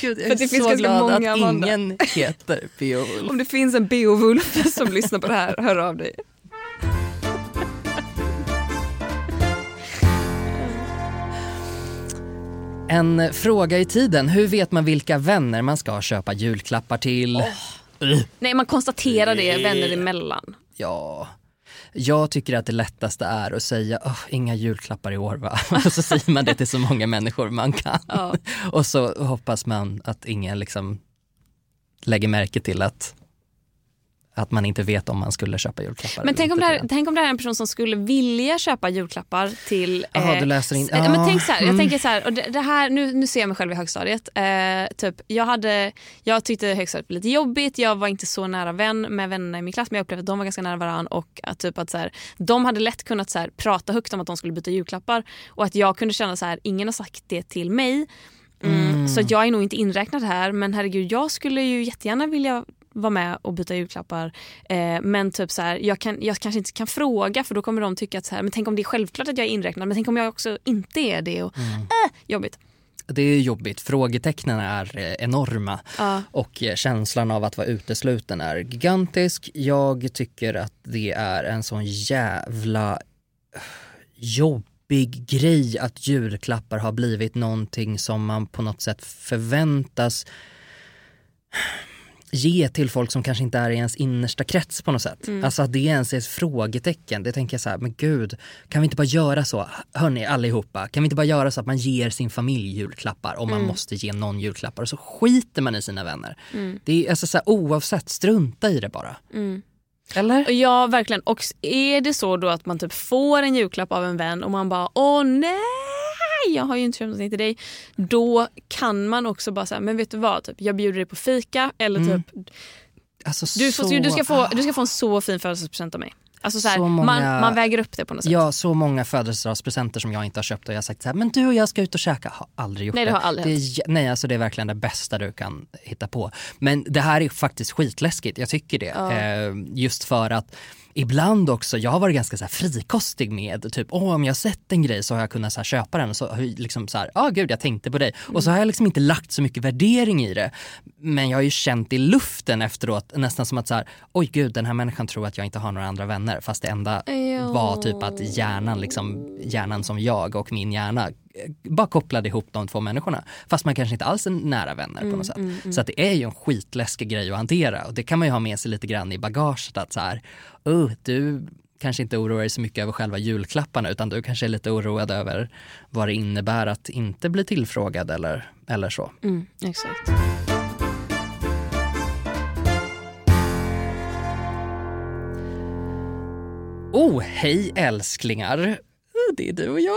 Gud, jag För är det finns så ganska glad många att Amanda. ingen heter Beowulf. Om det finns en Beowulf som lyssnar på det här, hör av dig. En fråga i tiden, hur vet man vilka vänner man ska köpa julklappar till? Ugh. Nej, man konstaterar det vänner emellan. Ja, jag tycker att det lättaste är att säga "Åh, inga julklappar i år va? Och så säger man det till så många människor man kan. Ja. Och så hoppas man att ingen liksom lägger märke till att, att man inte vet om man skulle köpa julklappar. Men tänk om, det här, tänk om det här är en person som skulle vilja köpa julklappar till... Jaha, du läser in- ja, men Ah, tänk så här, jag mm. tänker så här, och det, det här, nu, nu ser jag mig själv i högstadiet. Eh, typ, jag, hade, jag tyckte högstadiet var lite jobbigt, jag var inte så nära vän med vännerna i min klass men jag upplevde att de var ganska nära varandra och att, typ att så här, de hade lätt kunnat så här, prata högt om att de skulle byta julklappar och att jag kunde känna så här, ingen har sagt det till mig. Mm, Mm. Så jag är nog inte inräknad här men herregud jag skulle ju jättegärna vilja vara med och byta julklappar. Eh, men typ så här, jag, kan, jag kanske inte kan fråga för då kommer de tycka att så här, men tänk om det är självklart att jag är inräknad men tänk om jag också inte är det. Och, Mm. äh, jobbigt. Det är jobbigt, frågetecknen är eh, enorma Ja. och eh, känslan av att vara utesluten är gigantisk. Jag tycker att det är en sån jävla jobbig grej att julklappar har blivit någonting som man på något sätt förväntas ge till folk som kanske inte är i ens innersta krets på något sätt. Mm. Alltså att det ens är ett frågetecken. Det tänker jag så här, men gud, kan vi inte bara göra så? Hörni allihopa, kan vi inte bara göra så att man ger sin familj julklappar om man Mm. måste ge någon julklappar och så skiter man i sina vänner. Mm. Det är alltså så här, oavsett, strunta i det bara. Mm. Eller? Ja verkligen. Och är det så då att man typ får en julklapp av en vän och man bara åh nej jag har ju inte köpt någonting till dig. Då kan man också bara säga men vet du vad, typ, jag bjuder dig på fika eller Mm. typ Alltså, du, så- du, ska få, du ska få en så fin födelsedagspresent av mig. Alltså så här, Så många- man, man väger upp det på något sätt. Ja, så många födelsedagspresenter som jag inte har köpt och jag har sagt så här, men du och jag ska ut och käka. Har aldrig gjort Nej, det har aldrig det är, Nej, alltså det är verkligen det bästa du kan hitta på. Men det här är faktiskt skitläskigt, jag tycker det. Ja. Eh, just för att Ibland också, jag har varit ganska så här frikostig med typ, åh om jag har sett en grej så har jag kunnat så här köpa den och så har jag liksom så här, ja gud jag tänkte på dig. Och så har jag liksom inte lagt så mycket värdering i det. Men jag har ju känt i luften efteråt nästan som att så här, oj gud den här människan tror att jag inte har några andra vänner. Fast det enda var typ att hjärnan, liksom, hjärnan som jag och min hjärna bara kopplade ihop de två människorna. Fast man kanske inte alls är nära vänner på Mm, något sätt. mm, mm. Så att det är ju en skitläskig grej att hantera och det kan man ju ha med sig lite grann i bagaget att så här, oh, du kanske inte oroar dig så mycket över själva julklapparna utan du kanske är lite oroad över vad det innebär att inte bli tillfrågad eller, eller så. Mm, exakt. Oh, hej älsklingar! Det är du och jag.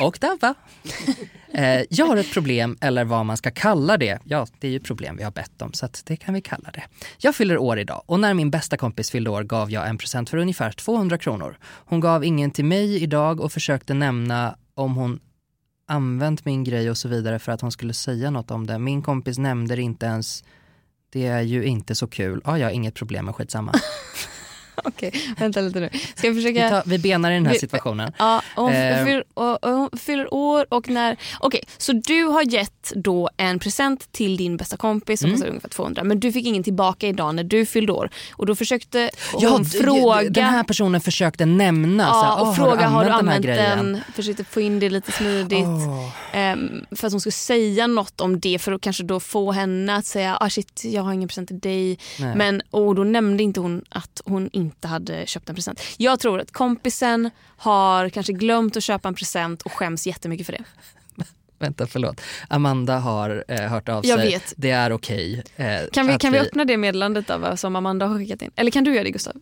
Och Davva. Eh, jag har ett problem, eller vad man ska kalla det. Ja, det är ju problem vi har bett om, så att det kan vi kalla det. Jag fyller år idag och när min bästa kompis fyllde år gav jag en present för ungefär 200 kronor. Hon gav ingen till mig idag och försökte nämna om hon använt min grej och så vidare för att hon skulle säga något om det. Min kompis nämnde det inte ens. Det är ju inte så kul. Ja, inget problem med skitsamma. Okej, vänta lite nu. Ska jag Vi, försöka... tar, vi benar i den här Vi- situationen. Ja, hon, Eh. fyller, hon fyller år och när... Okej, så du har gett då en present till din bästa kompis som Mm. kostar ungefär 200 men du fick ingen tillbaka idag när du fyllde år och då försökte Ja, hon d- fråga... den här personen försökte nämna, så här, Ja, och "Åh, fråga har du den använt grejen?" den? Försökte få in det lite smidigt. Ehm, för att hon skulle säga något om det för att kanske då få henne att säga ah, shit jag har ingen present till dig. Nej. Men, och då nämnde inte hon att hon inte hade köpt en present. Jag tror att kompisen har kanske glömt att köpa en present och skäms jättemycket för det. Vänta, förlåt. Amanda har eh, hört av Jag sig. vet. Det är okej. eh, Kan vi, kan vi öppna det meddelandet då, som Amanda har skickat in? Eller kan du göra det Gustav?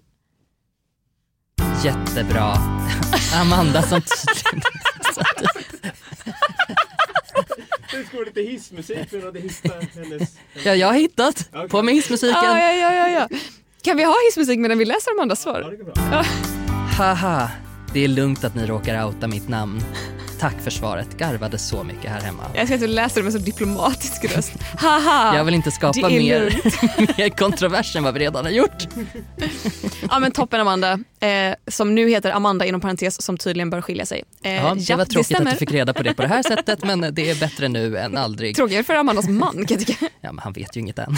Jättebra. Amanda som tydligen... Det ska lite hissmusik för att hitta hennes... ja, jag har hittat på med hissmusiken. Ja, ja, ja, ja, ja. Kan vi ha hissmusik medan vi läser Amandas svar? Ja. Haha, det är lugnt att ni råkar outa mitt namn. Tack för svaret, garvade så mycket här hemma. Jag ska att du läser det med så diplomatisk röst. Haha! Jag vill inte skapa det är mer, mer kontrovers än vad vi redan har gjort. Ja men toppen Amanda, eh, som nu heter Amanda inom parentes som tydligen bör skilja sig. Eh, Ja, det var tråkigt att stämmer. du fick reda på det på det här sättet men det är bättre nu än aldrig. Tråkigare för Amandas man kan jag tycka. Ja, men han vet ju inget än.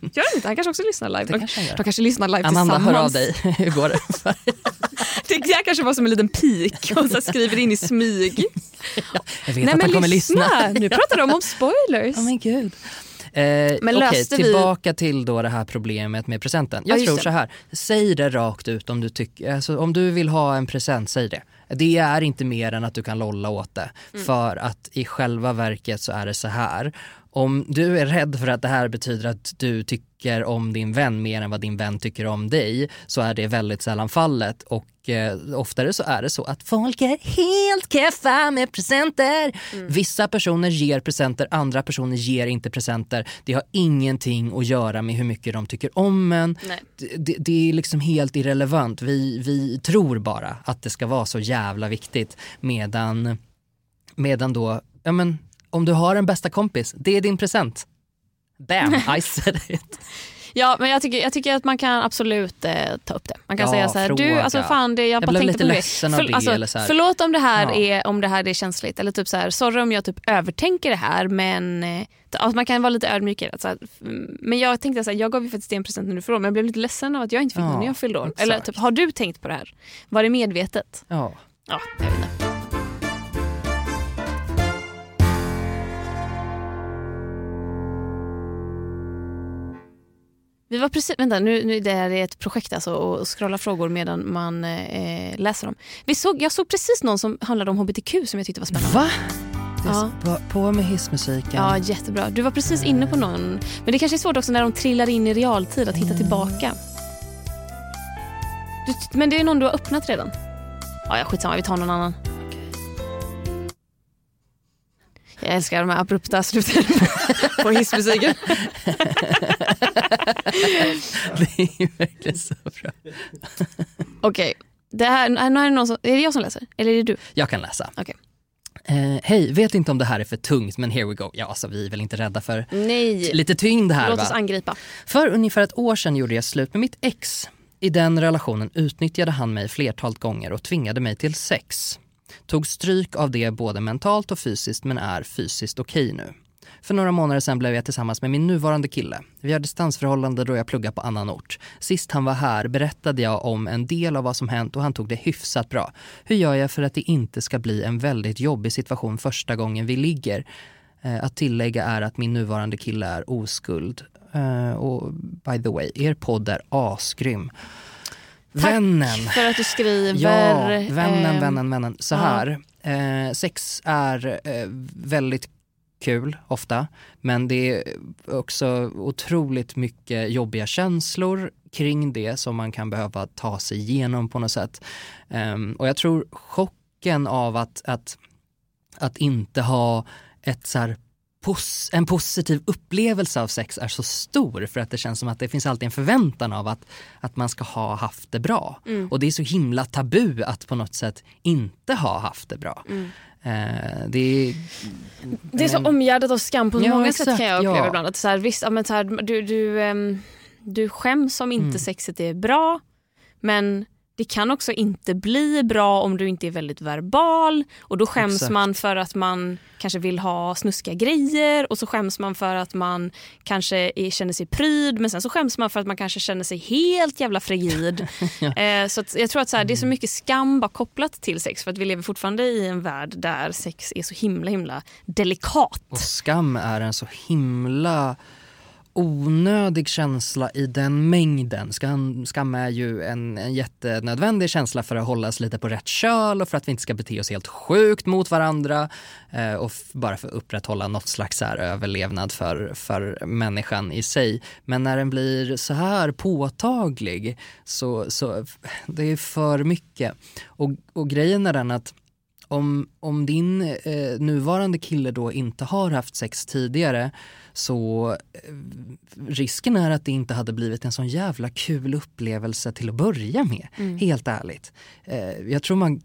Gör han inte? Han kanske också lyssnar live. Det De, kanske de kanske lyssnar live Amanda, tillsammans. hör av dig. Hur går det? Det där kanske var som en liten pik och så skriver in i smyg. Jag vet Nej att men han kommer lyssna, lyssna. nu pratar de om spoilers. Ja men gud. Eh, Men Okej, löste vi- tillbaka till då det här problemet med presenten. Ja, Jag just tror det. så här, säg det rakt ut om du tycker, alltså, om du vill ha en present, säg det. Det är inte mer än att du kan lolla åt det. Mm. För att i själva verket så är det så här. Om du är rädd för att det här betyder att du tycker om din vän mer än vad din vän tycker om dig så är det väldigt sällan fallet och eh, oftare så är det så att folk är helt keffa med presenter. Mm. Vissa personer ger presenter, andra personer ger inte presenter. Det har ingenting att göra med hur mycket de tycker om en. Det, det är liksom helt irrelevant. Vi, vi tror bara att det ska vara så jävla viktigt medan, medan då, ja men om du har en bästa kompis, det är din present. Bam, I said it. Ja men jag tycker, jag tycker att man kan absolut eh, ta upp det. Man kan Ja, säga så här, du alltså fan det, jag, Jag bara blev tänkte lite på ledsen det. av det, alltså, eller så här. Förlåt om det här, Ja. är, om det här är känsligt eller typ så här, sorry om jag typ övertänker det här men alltså, man kan vara lite ödmjuk i det. Så här, mm, men jag tänkte så här, jag gav ju faktiskt dig en present när du fyllde men jag blev lite ledsen av att jag inte fick Ja, någon när jag fyllde år. Eller typ, har du tänkt på det här? Var det medvetet? Ja. Ja, jag vet inte. Vi var precis, vänta nu, nu det här är ett projekt alltså och scrolla frågor medan man eh, läser dem. Vi såg, jag såg precis någon som handlade om hbtq som jag tyckte var spännande. Va? Ja. på, på med hissmusiken. Ja, jättebra. Du var precis inne på någon. Men det kanske är svårt också när de trillar in i realtid att hitta tillbaka. Du, men det är någon du har öppnat redan. Ja, ja, skitsamma, vi tar någon annan. Jag älskar de här abrupta sluten på hissmusiken. det är ju verkligen så bra. Okej, det här, nu är, det någon som, är det jag som läser? Eller är det du? Jag kan läsa. Okej. Eh, Hej, vet inte om det här är för tungt men here we go. Ja, alltså, vi är väl inte rädda för Nej. lite tyngd här Låt va? oss angripa. För ungefär ett år sedan gjorde jag slut med mitt ex. I den relationen utnyttjade han mig flertalet gånger och tvingade mig till sex. Tog stryk av det både mentalt och fysiskt men är fysiskt okej nu. För några månader sedan blev jag tillsammans med min nuvarande kille. Vi har distansförhållande då jag pluggar på annan ort. Sist han var här berättade jag om en del av vad som hänt och han tog det hyfsat bra. Hur gör jag för att det inte ska bli en väldigt jobbig situation första gången vi ligger? Eh, Att tillägga är att min nuvarande kille är oskuld. Eh, Och by the way, er podd är asgrym. Vännen. För att du skriver... Ja, vännen, ehm, vännen, vännen. Så här, eh, sex är eh, väldigt kul ofta, men det är också otroligt mycket jobbiga känslor kring det som man kan behöva ta sig igenom på något sätt. Ehm, och jag tror chocken av att, att, att inte ha ett så här pos- en positiv upplevelse av sex är så stor för att det känns som att det finns alltid en förväntan av att, att man ska ha haft det bra. Mm. Och det är så himla tabu att på något sätt inte ha haft det bra. Mm. Eh, det är, Det är så omgärdat av skam på Ja, många exakt, sätt kan jag uppleva ja. ibland. Att så här, visst, men så här, du, du, ehm, du skäms om inte Mm. sexet är bra men det kan också inte bli bra om du inte är väldigt verbal och då skäms Exakt. man för att man kanske vill ha snuskiga grejer och så skäms man för att man kanske är, känner sig pryd men sen så skäms man för att man kanske känner sig helt jävla frigid. eh, så att jag tror att så här, det är så Mm. mycket skam bara kopplat till sex för att vi lever fortfarande i en värld där sex är så himla himla delikat. och skam är en så himla onödig känsla i den mängden. Skam, skam är ju en, en jättenödvändig känsla för att hålla oss lite på rätt köl och för att vi inte ska bete oss helt sjukt mot varandra eh, och bara för att upprätthålla något slags här överlevnad för, för människan i sig. Men när den blir så här påtaglig så, så det är för mycket. Och, och grejen är den att om, om din eh, nuvarande kille då inte har haft sex tidigare så eh, risken är att det inte hade blivit en sån jävla kul upplevelse till att börja med. Mm. Helt ärligt. Eh, jag tror man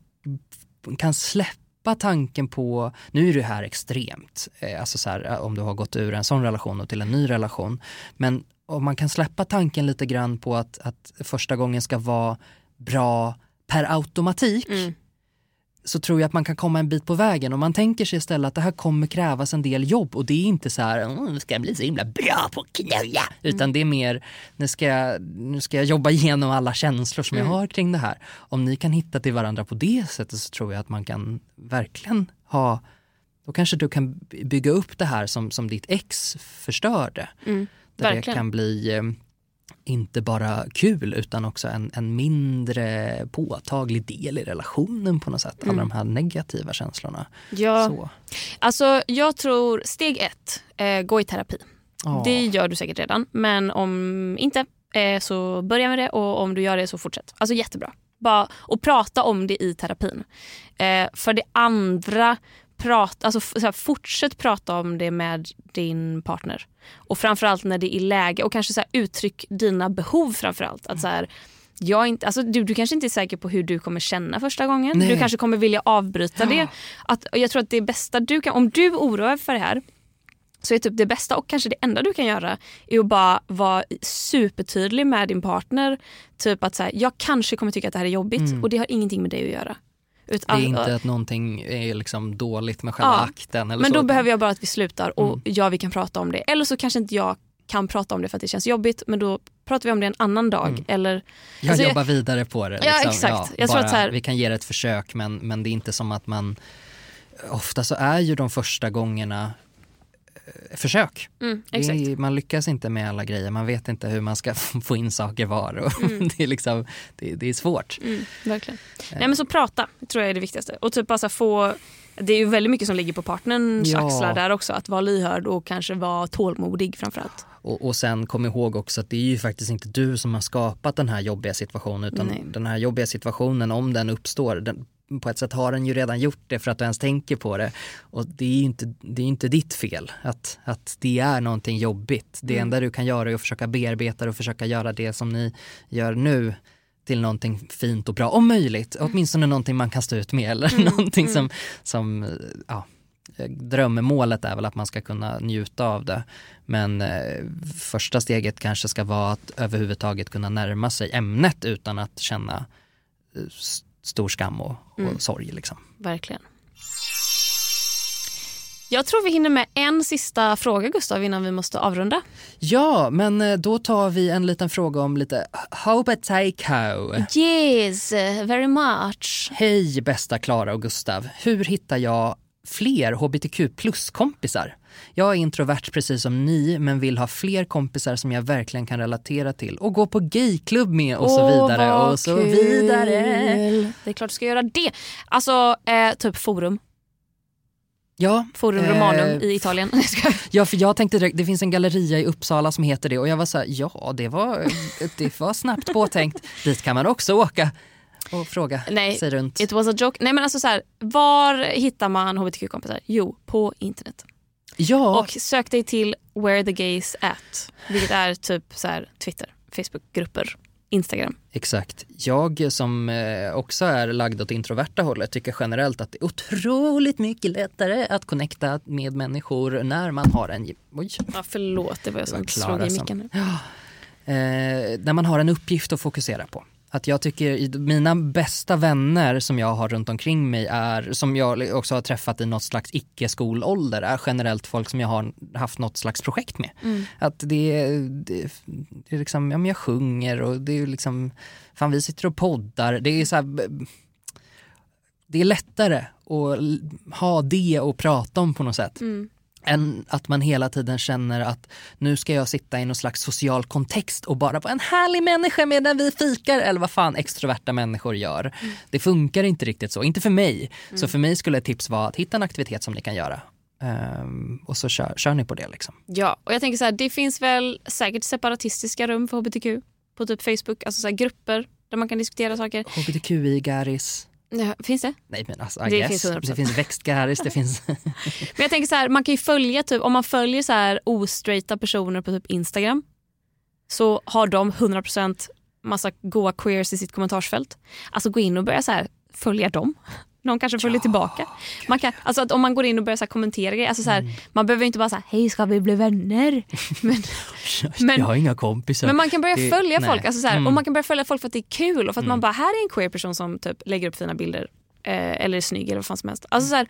kan släppa tanken på, nu är det här extremt, eh, alltså så här, om du har gått ur en sån relation och till en ny relation, men om man kan släppa tanken lite grann på att, att första gången ska vara bra per automatik Mm. Så tror jag att man kan komma en bit på vägen. Och man tänker sig istället att det här kommer krävas en del jobb och det är inte så här, "Åh, nu ska jag bli så himla bra på att knulla. Utan det är mer, nu ska, jag, nu ska jag jobba igenom alla känslor som jag Mm. har kring det här. Om ni kan hitta till varandra på det sättet så tror jag att man kan verkligen ha, då kanske du kan bygga upp det här som, som ditt ex förstörde. Mm, Där det verkligen. kan bli eh, inte bara kul utan också en, en mindre påtaglig del i relationen på något sätt. Alla Mm. de här negativa känslorna. Ja. Så. Alltså, jag tror steg ett, eh, gå i terapi. Ja. Det gör du säkert redan, men om inte eh, så börja med det och om du gör det så fortsätt. Alltså jättebra. Bara, och prata om det i terapin. Eh, för det andra, prata, alltså, så här, fortsätt prata om det med din partner. Och framförallt när det är läge och kanske så här, uttryck dina behov framförallt. Att så här, jag inte, alltså, du, du kanske inte är säker på hur du kommer känna första gången. Nej. Du kanske kommer vilja avbryta det. Att, jag tror att det bästa du kan, om du oroar dig för det här så är typ det bästa och kanske det enda du kan göra är att bara vara supertydlig med din partner. Typ att så här, jag kanske kommer tycka att det här är jobbigt Mm. och det har ingenting med dig att göra. Det är inte att någonting är liksom dåligt med själva Ja, akten. Eller men så. då behöver jag bara att vi slutar och Mm. ja vi kan prata om det. Eller så kanske inte jag kan prata om det för att det känns jobbigt men då pratar vi om det en annan dag. Mm. Eller, Jag alltså, jobbar vidare på det. Ja, Liksom. exakt. Jag tror bara, att så här- Vi kan ge det ett försök men, men det är inte som att man... Ofta så är ju de första gångerna försök. Mm, är, man lyckas inte med alla grejer, man vet inte hur man ska få in saker var. Och Mm. det, är liksom, det, det är svårt. Mm, verkligen. Nej men så prata tror jag är det viktigaste. Och typ bara så här få det är ju väldigt mycket som ligger på partnerns Ja. axlar där också. Att vara lyhörd och kanske vara tålmodig framförallt. Och, och sen kom ihåg också att det är ju faktiskt inte du som har skapat den här jobbiga situationen utan Nej. den här jobbiga situationen om den uppstår, den, på ett sätt har den ju redan gjort det för att du ens tänker på det. Och det är ju inte, det är inte ditt fel att, att det är någonting jobbigt. Det Mm. enda du kan göra är att försöka bearbeta det och försöka göra det som ni gör nu till någonting fint och bra, om möjligt. Åtminstone någonting man kan stå ut med eller Mm, någonting mm. som, som ja, drömmålet är väl att man ska kunna njuta av det. Men eh, första steget kanske ska vara att överhuvudtaget kunna närma sig ämnet utan att känna eh, stor skam och, och Mm. sorg. Liksom. Verkligen. Jag tror vi hinner med en sista fråga Gustav innan vi måste avrunda. Ja, men eh, då tar vi en liten fråga om lite Hobatako. Yes, very much. Hej bästa Klara och Gustav. Hur hittar jag fler hbtq plus-kompisar? Jag är introvert precis som ni men vill ha fler kompisar som jag verkligen kan relatera till och gå på gayklubb med och så Åh, vidare vad och så kul. vidare. Det är klart du ska göra det. Alltså, eh, typ forum. Ja, Forum eh, Romanum i Italien. Ja, för jag tänkte direkt, det finns en galleria i Uppsala som heter det och jag var så här, ja det var, det var snabbt påtänkt. Dit kan man också åka och fråga Nej, sig runt. It was a joke. Nej men alltså så här, var hittar man hbtq-kompisar? Jo, på internet. Ja. Och sök dig till Where the Gays At. Vilket är typ så här, Twitter, Facebook-grupper, Instagram. Exakt. Jag som eh, också är lagd åt introverta hållet tycker generellt att det är otroligt mycket lättare att connecta med människor när man har en... Oj. Ja, förlåt, det var jag som slog i micken nu. eh, när man har en uppgift att fokusera på. Att jag tycker mina bästa vänner som jag har runt omkring mig är, som jag också har träffat i något slags icke-skolålder, är generellt folk som jag har haft något slags projekt med. Mm. Att det, är- det, det är liksom, ja men jag sjunger och det är liksom, fan vi sitter och poddar, det är så här, det är lättare att ha det att prata om på något sätt Mm. Än att man hela tiden känner att nu ska jag sitta i någon slags social kontext och bara vara en härlig människa medan vi fikar eller vad fan extroverta människor gör. Det funkar inte riktigt så, inte för mig. Så Mm. för mig skulle ett tips vara att hitta en aktivitet som ni kan göra. Ehm, och så kör, kör ni på det liksom. Ja, och jag tänker så här, det finns väl säkert separatistiska rum för hbtq på typ Facebook, alltså så grupper där man kan diskutera saker. HBTQI, Garis. Ja, finns det? Nej men alltså, I Det guess. finns 100%. det finns växtgaris, det finns... Men jag tänker så här, man kan ju följa typ, om man följer så här ostraighta personer på typ Instagram så har de 100% massa goa queers i sitt kommentarsfält. Alltså gå in och börja så här följa dem. Någon kanske följer tillbaka. Man kan, alltså att om man går in och börjar så kommentera grejer, alltså så här, man behöver inte bara säga hej ska vi bli vänner? Men, Men- jag har inga kompisar. men man kan börja Det- följa nej. folk, alltså så här, Mm. och man kan börja följa folk för att det är kul och för att Mm. man bara, här är en queer person som typ lägger upp fina bilder eh, eller är snygg eller vad fan som helst. Alltså så här,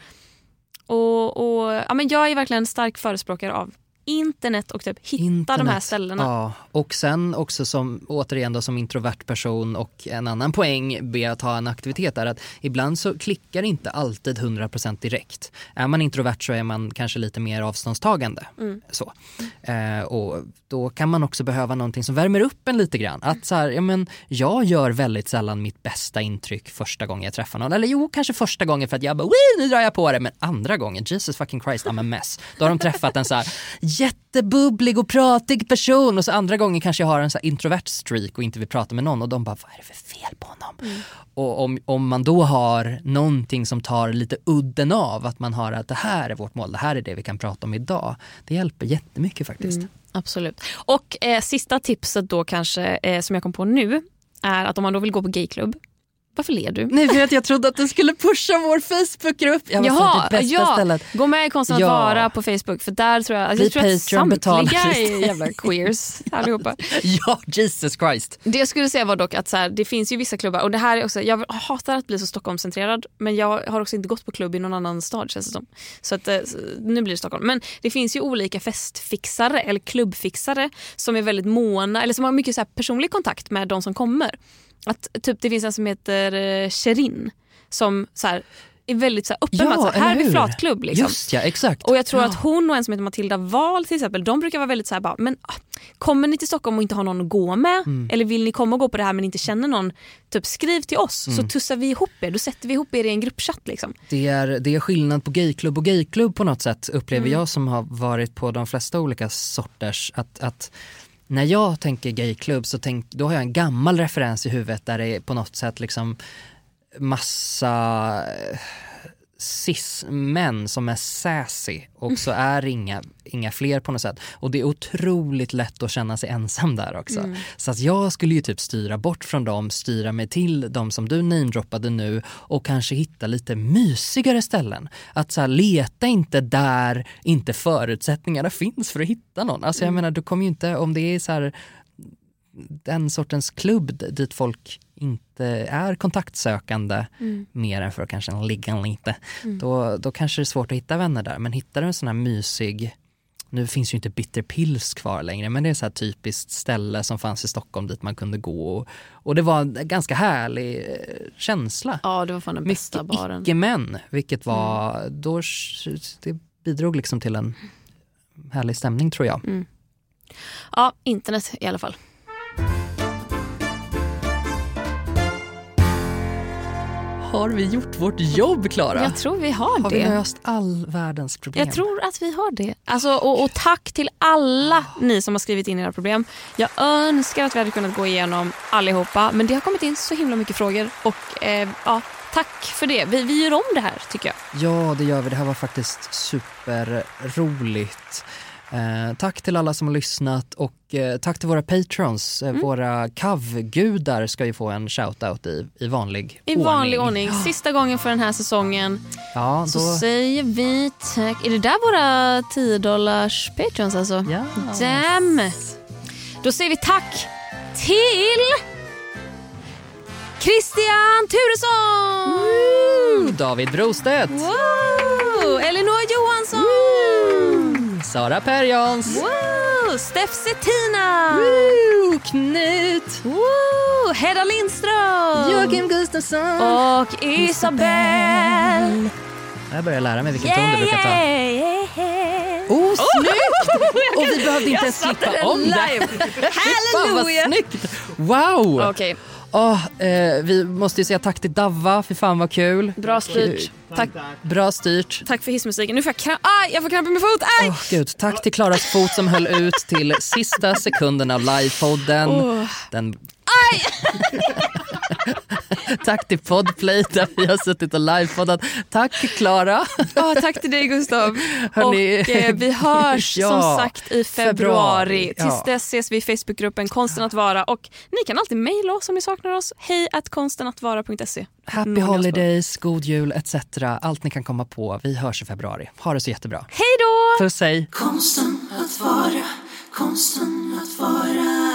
och, och, ja, men jag är verkligen en stark förespråkare av internet och typ hitta de här ställena. Ja, och sen också som, återigen då som introvert person och en annan poäng med att ha en aktivitet är att ibland så klickar inte alltid 100% direkt. Är man introvert så är man kanske lite mer avståndstagande. Mm. Så. Eh, och då kan man också behöva någonting som värmer upp en lite grann. Att så här, ja, men jag gör väldigt sällan mitt bästa intryck första gången jag träffar någon. Eller jo, kanske första gången för att jag bara nu drar jag på det. Men andra gången, Jesus fucking Christ, I'm a mess. Då har de träffat en så här jättebubblig och pratig person och så andra gången kanske jag har en så introvert streak och inte vill prata med någon och de bara vad är det för fel på honom? Och om, om man då har någonting som tar lite udden av, att man har att det här är vårt mål, det här är det vi kan prata om idag. Det hjälper jättemycket faktiskt. Mm, absolut. Och eh, sista tipset då kanske eh, som jag kom på nu är att om man då vill gå på gayklubb, varför ler du? Nej för att jag trodde att du skulle pusha vår Facebookgrupp. Jag var Jaha, det bästa ja. stället. Gå med i Konsten att Ja. vara på Facebook för där tror jag, alltså, jag tror att Patreon, samtliga är jävla queers allihopa. Ja, Jesus Christ. Det jag skulle säga var dock att så här, det finns ju vissa klubbar och det här är också, jag hatar att bli så Stockholmscentrerad men jag har också inte gått på klubb i någon annan stad känns det som. Så att, eh, nu blir det Stockholm. Men det finns ju olika festfixare eller klubbfixare som är väldigt måna eller som har mycket så personlig kontakt med de som kommer. Att, typ, det finns en som heter eh, Sherin som så här, är väldigt så här, öppen Ja, med att så här, är vi flatklubb. Liksom. Just ja, exakt. Och jag tror Ja. att hon och en som heter Matilda Wahl till exempel, de brukar vara väldigt så här, bara, men ah, kommer ni till Stockholm och inte har någon att gå med? Mm. Eller vill ni komma och gå på det här men inte känner någon? Typ skriv till oss så Mm. tussar vi ihop er. Då sätter vi ihop er i en gruppchatt. Liksom. Det är, det är skillnad på gayklubb och gayklubb på något sätt upplever Mm. jag som har varit på de flesta olika sorters. Att, att när jag tänker gayklubb så tänk, då har jag en gammal referens i huvudet där det är på något sätt liksom massa eh, cis-män som är sassy och så är det inga, inga fler på något sätt. Och det är otroligt lätt att känna sig ensam där också. Mm. Så att jag skulle ju typ styra bort från dem, styra mig till de som du namedroppade nu och kanske hitta lite mysigare ställen. Att så här, leta inte där inte förutsättningarna finns för att hitta någon. Alltså jag Mm. menar du kommer ju inte, om det är så här den sortens klubb dit folk inte är kontaktsökande Mm. mer än för att kanske ligga lite. Mm. Då, då kanske det är svårt att hitta vänner där. Men hittar du en sån här mysig, nu finns ju inte Bitter Pills kvar längre, men det är så här typiskt ställe som fanns i Stockholm dit man kunde gå. Och, och det var en ganska härlig eh, känsla. Ja, det var fan den bästa Mycket baren. icke-män, vilket var, Mm. då, det bidrog liksom till en härlig stämning tror jag. Mm. Ja, internet i alla fall. Har vi gjort vårt jobb Klara? Jag tror vi har, Har det. vi löst all världens problem? Jag tror att vi har det. Alltså, och, och tack till alla ni som har skrivit in era problem. Jag önskar att vi hade kunnat gå igenom allihopa men det har kommit in så himla mycket frågor och eh, ja, tack för det. Vi, vi gör om det här tycker jag. Ja, det gör vi. Det här var faktiskt superroligt. Eh, tack till alla som har lyssnat och eh, tack till våra patrons. Mm. Eh, Våra kavgudar ska ju få en shoutout i, i vanlig I ordning. vanlig ordning. Sista gången för den här säsongen Ja, så då... säger vi tack. Är det där våra 10 dollars patrons alltså? Ja. Damn! Då säger vi tack till Christian Turesson! David Brostedt, Wow! Elinor Johansson! Sara Perjons, Wow! Steff Settina! Woo! Knut! Wow! Hedda Lindström! Joakim Gustafsson! Och Isabelle! Jag börjar lära mig vilken ton du brukar ta. Yeah, yeah, yeah. Oh, snyggt! Och vi behövde inte ens klippa om det. live. Fan vad Halleluja! snyggt! Wow! Okej, Åh, eh, vi måste ju säga tack till Davva, för fan vad kul. bra styrt. Tack, Bra styrt. tack för hissmusiken. Nu får jag kramp, aj, jag får kramp i min fot. Aj! Åh, Gud, tack till Klaras fot som höll ut till sista sekunden av livepodden. Åh. Den... tack till Podplay där vi har suttit och livepoddat. Tack Klara. Ja, tack till dig Gustav. Hörni. Och eh, vi hörs Ja, som sagt i februari. februari, Tills ja. dess ses vi i Facebookgruppen Konsten att vara och ni kan alltid mejla oss om ni saknar oss. Hej att konstenatvara.se. Happy Någon holidays, god jul etc. Allt ni kan komma på. Vi hörs i februari. Ha det så jättebra. Hej då! Puss hej. Konsten att vara, konsten att vara,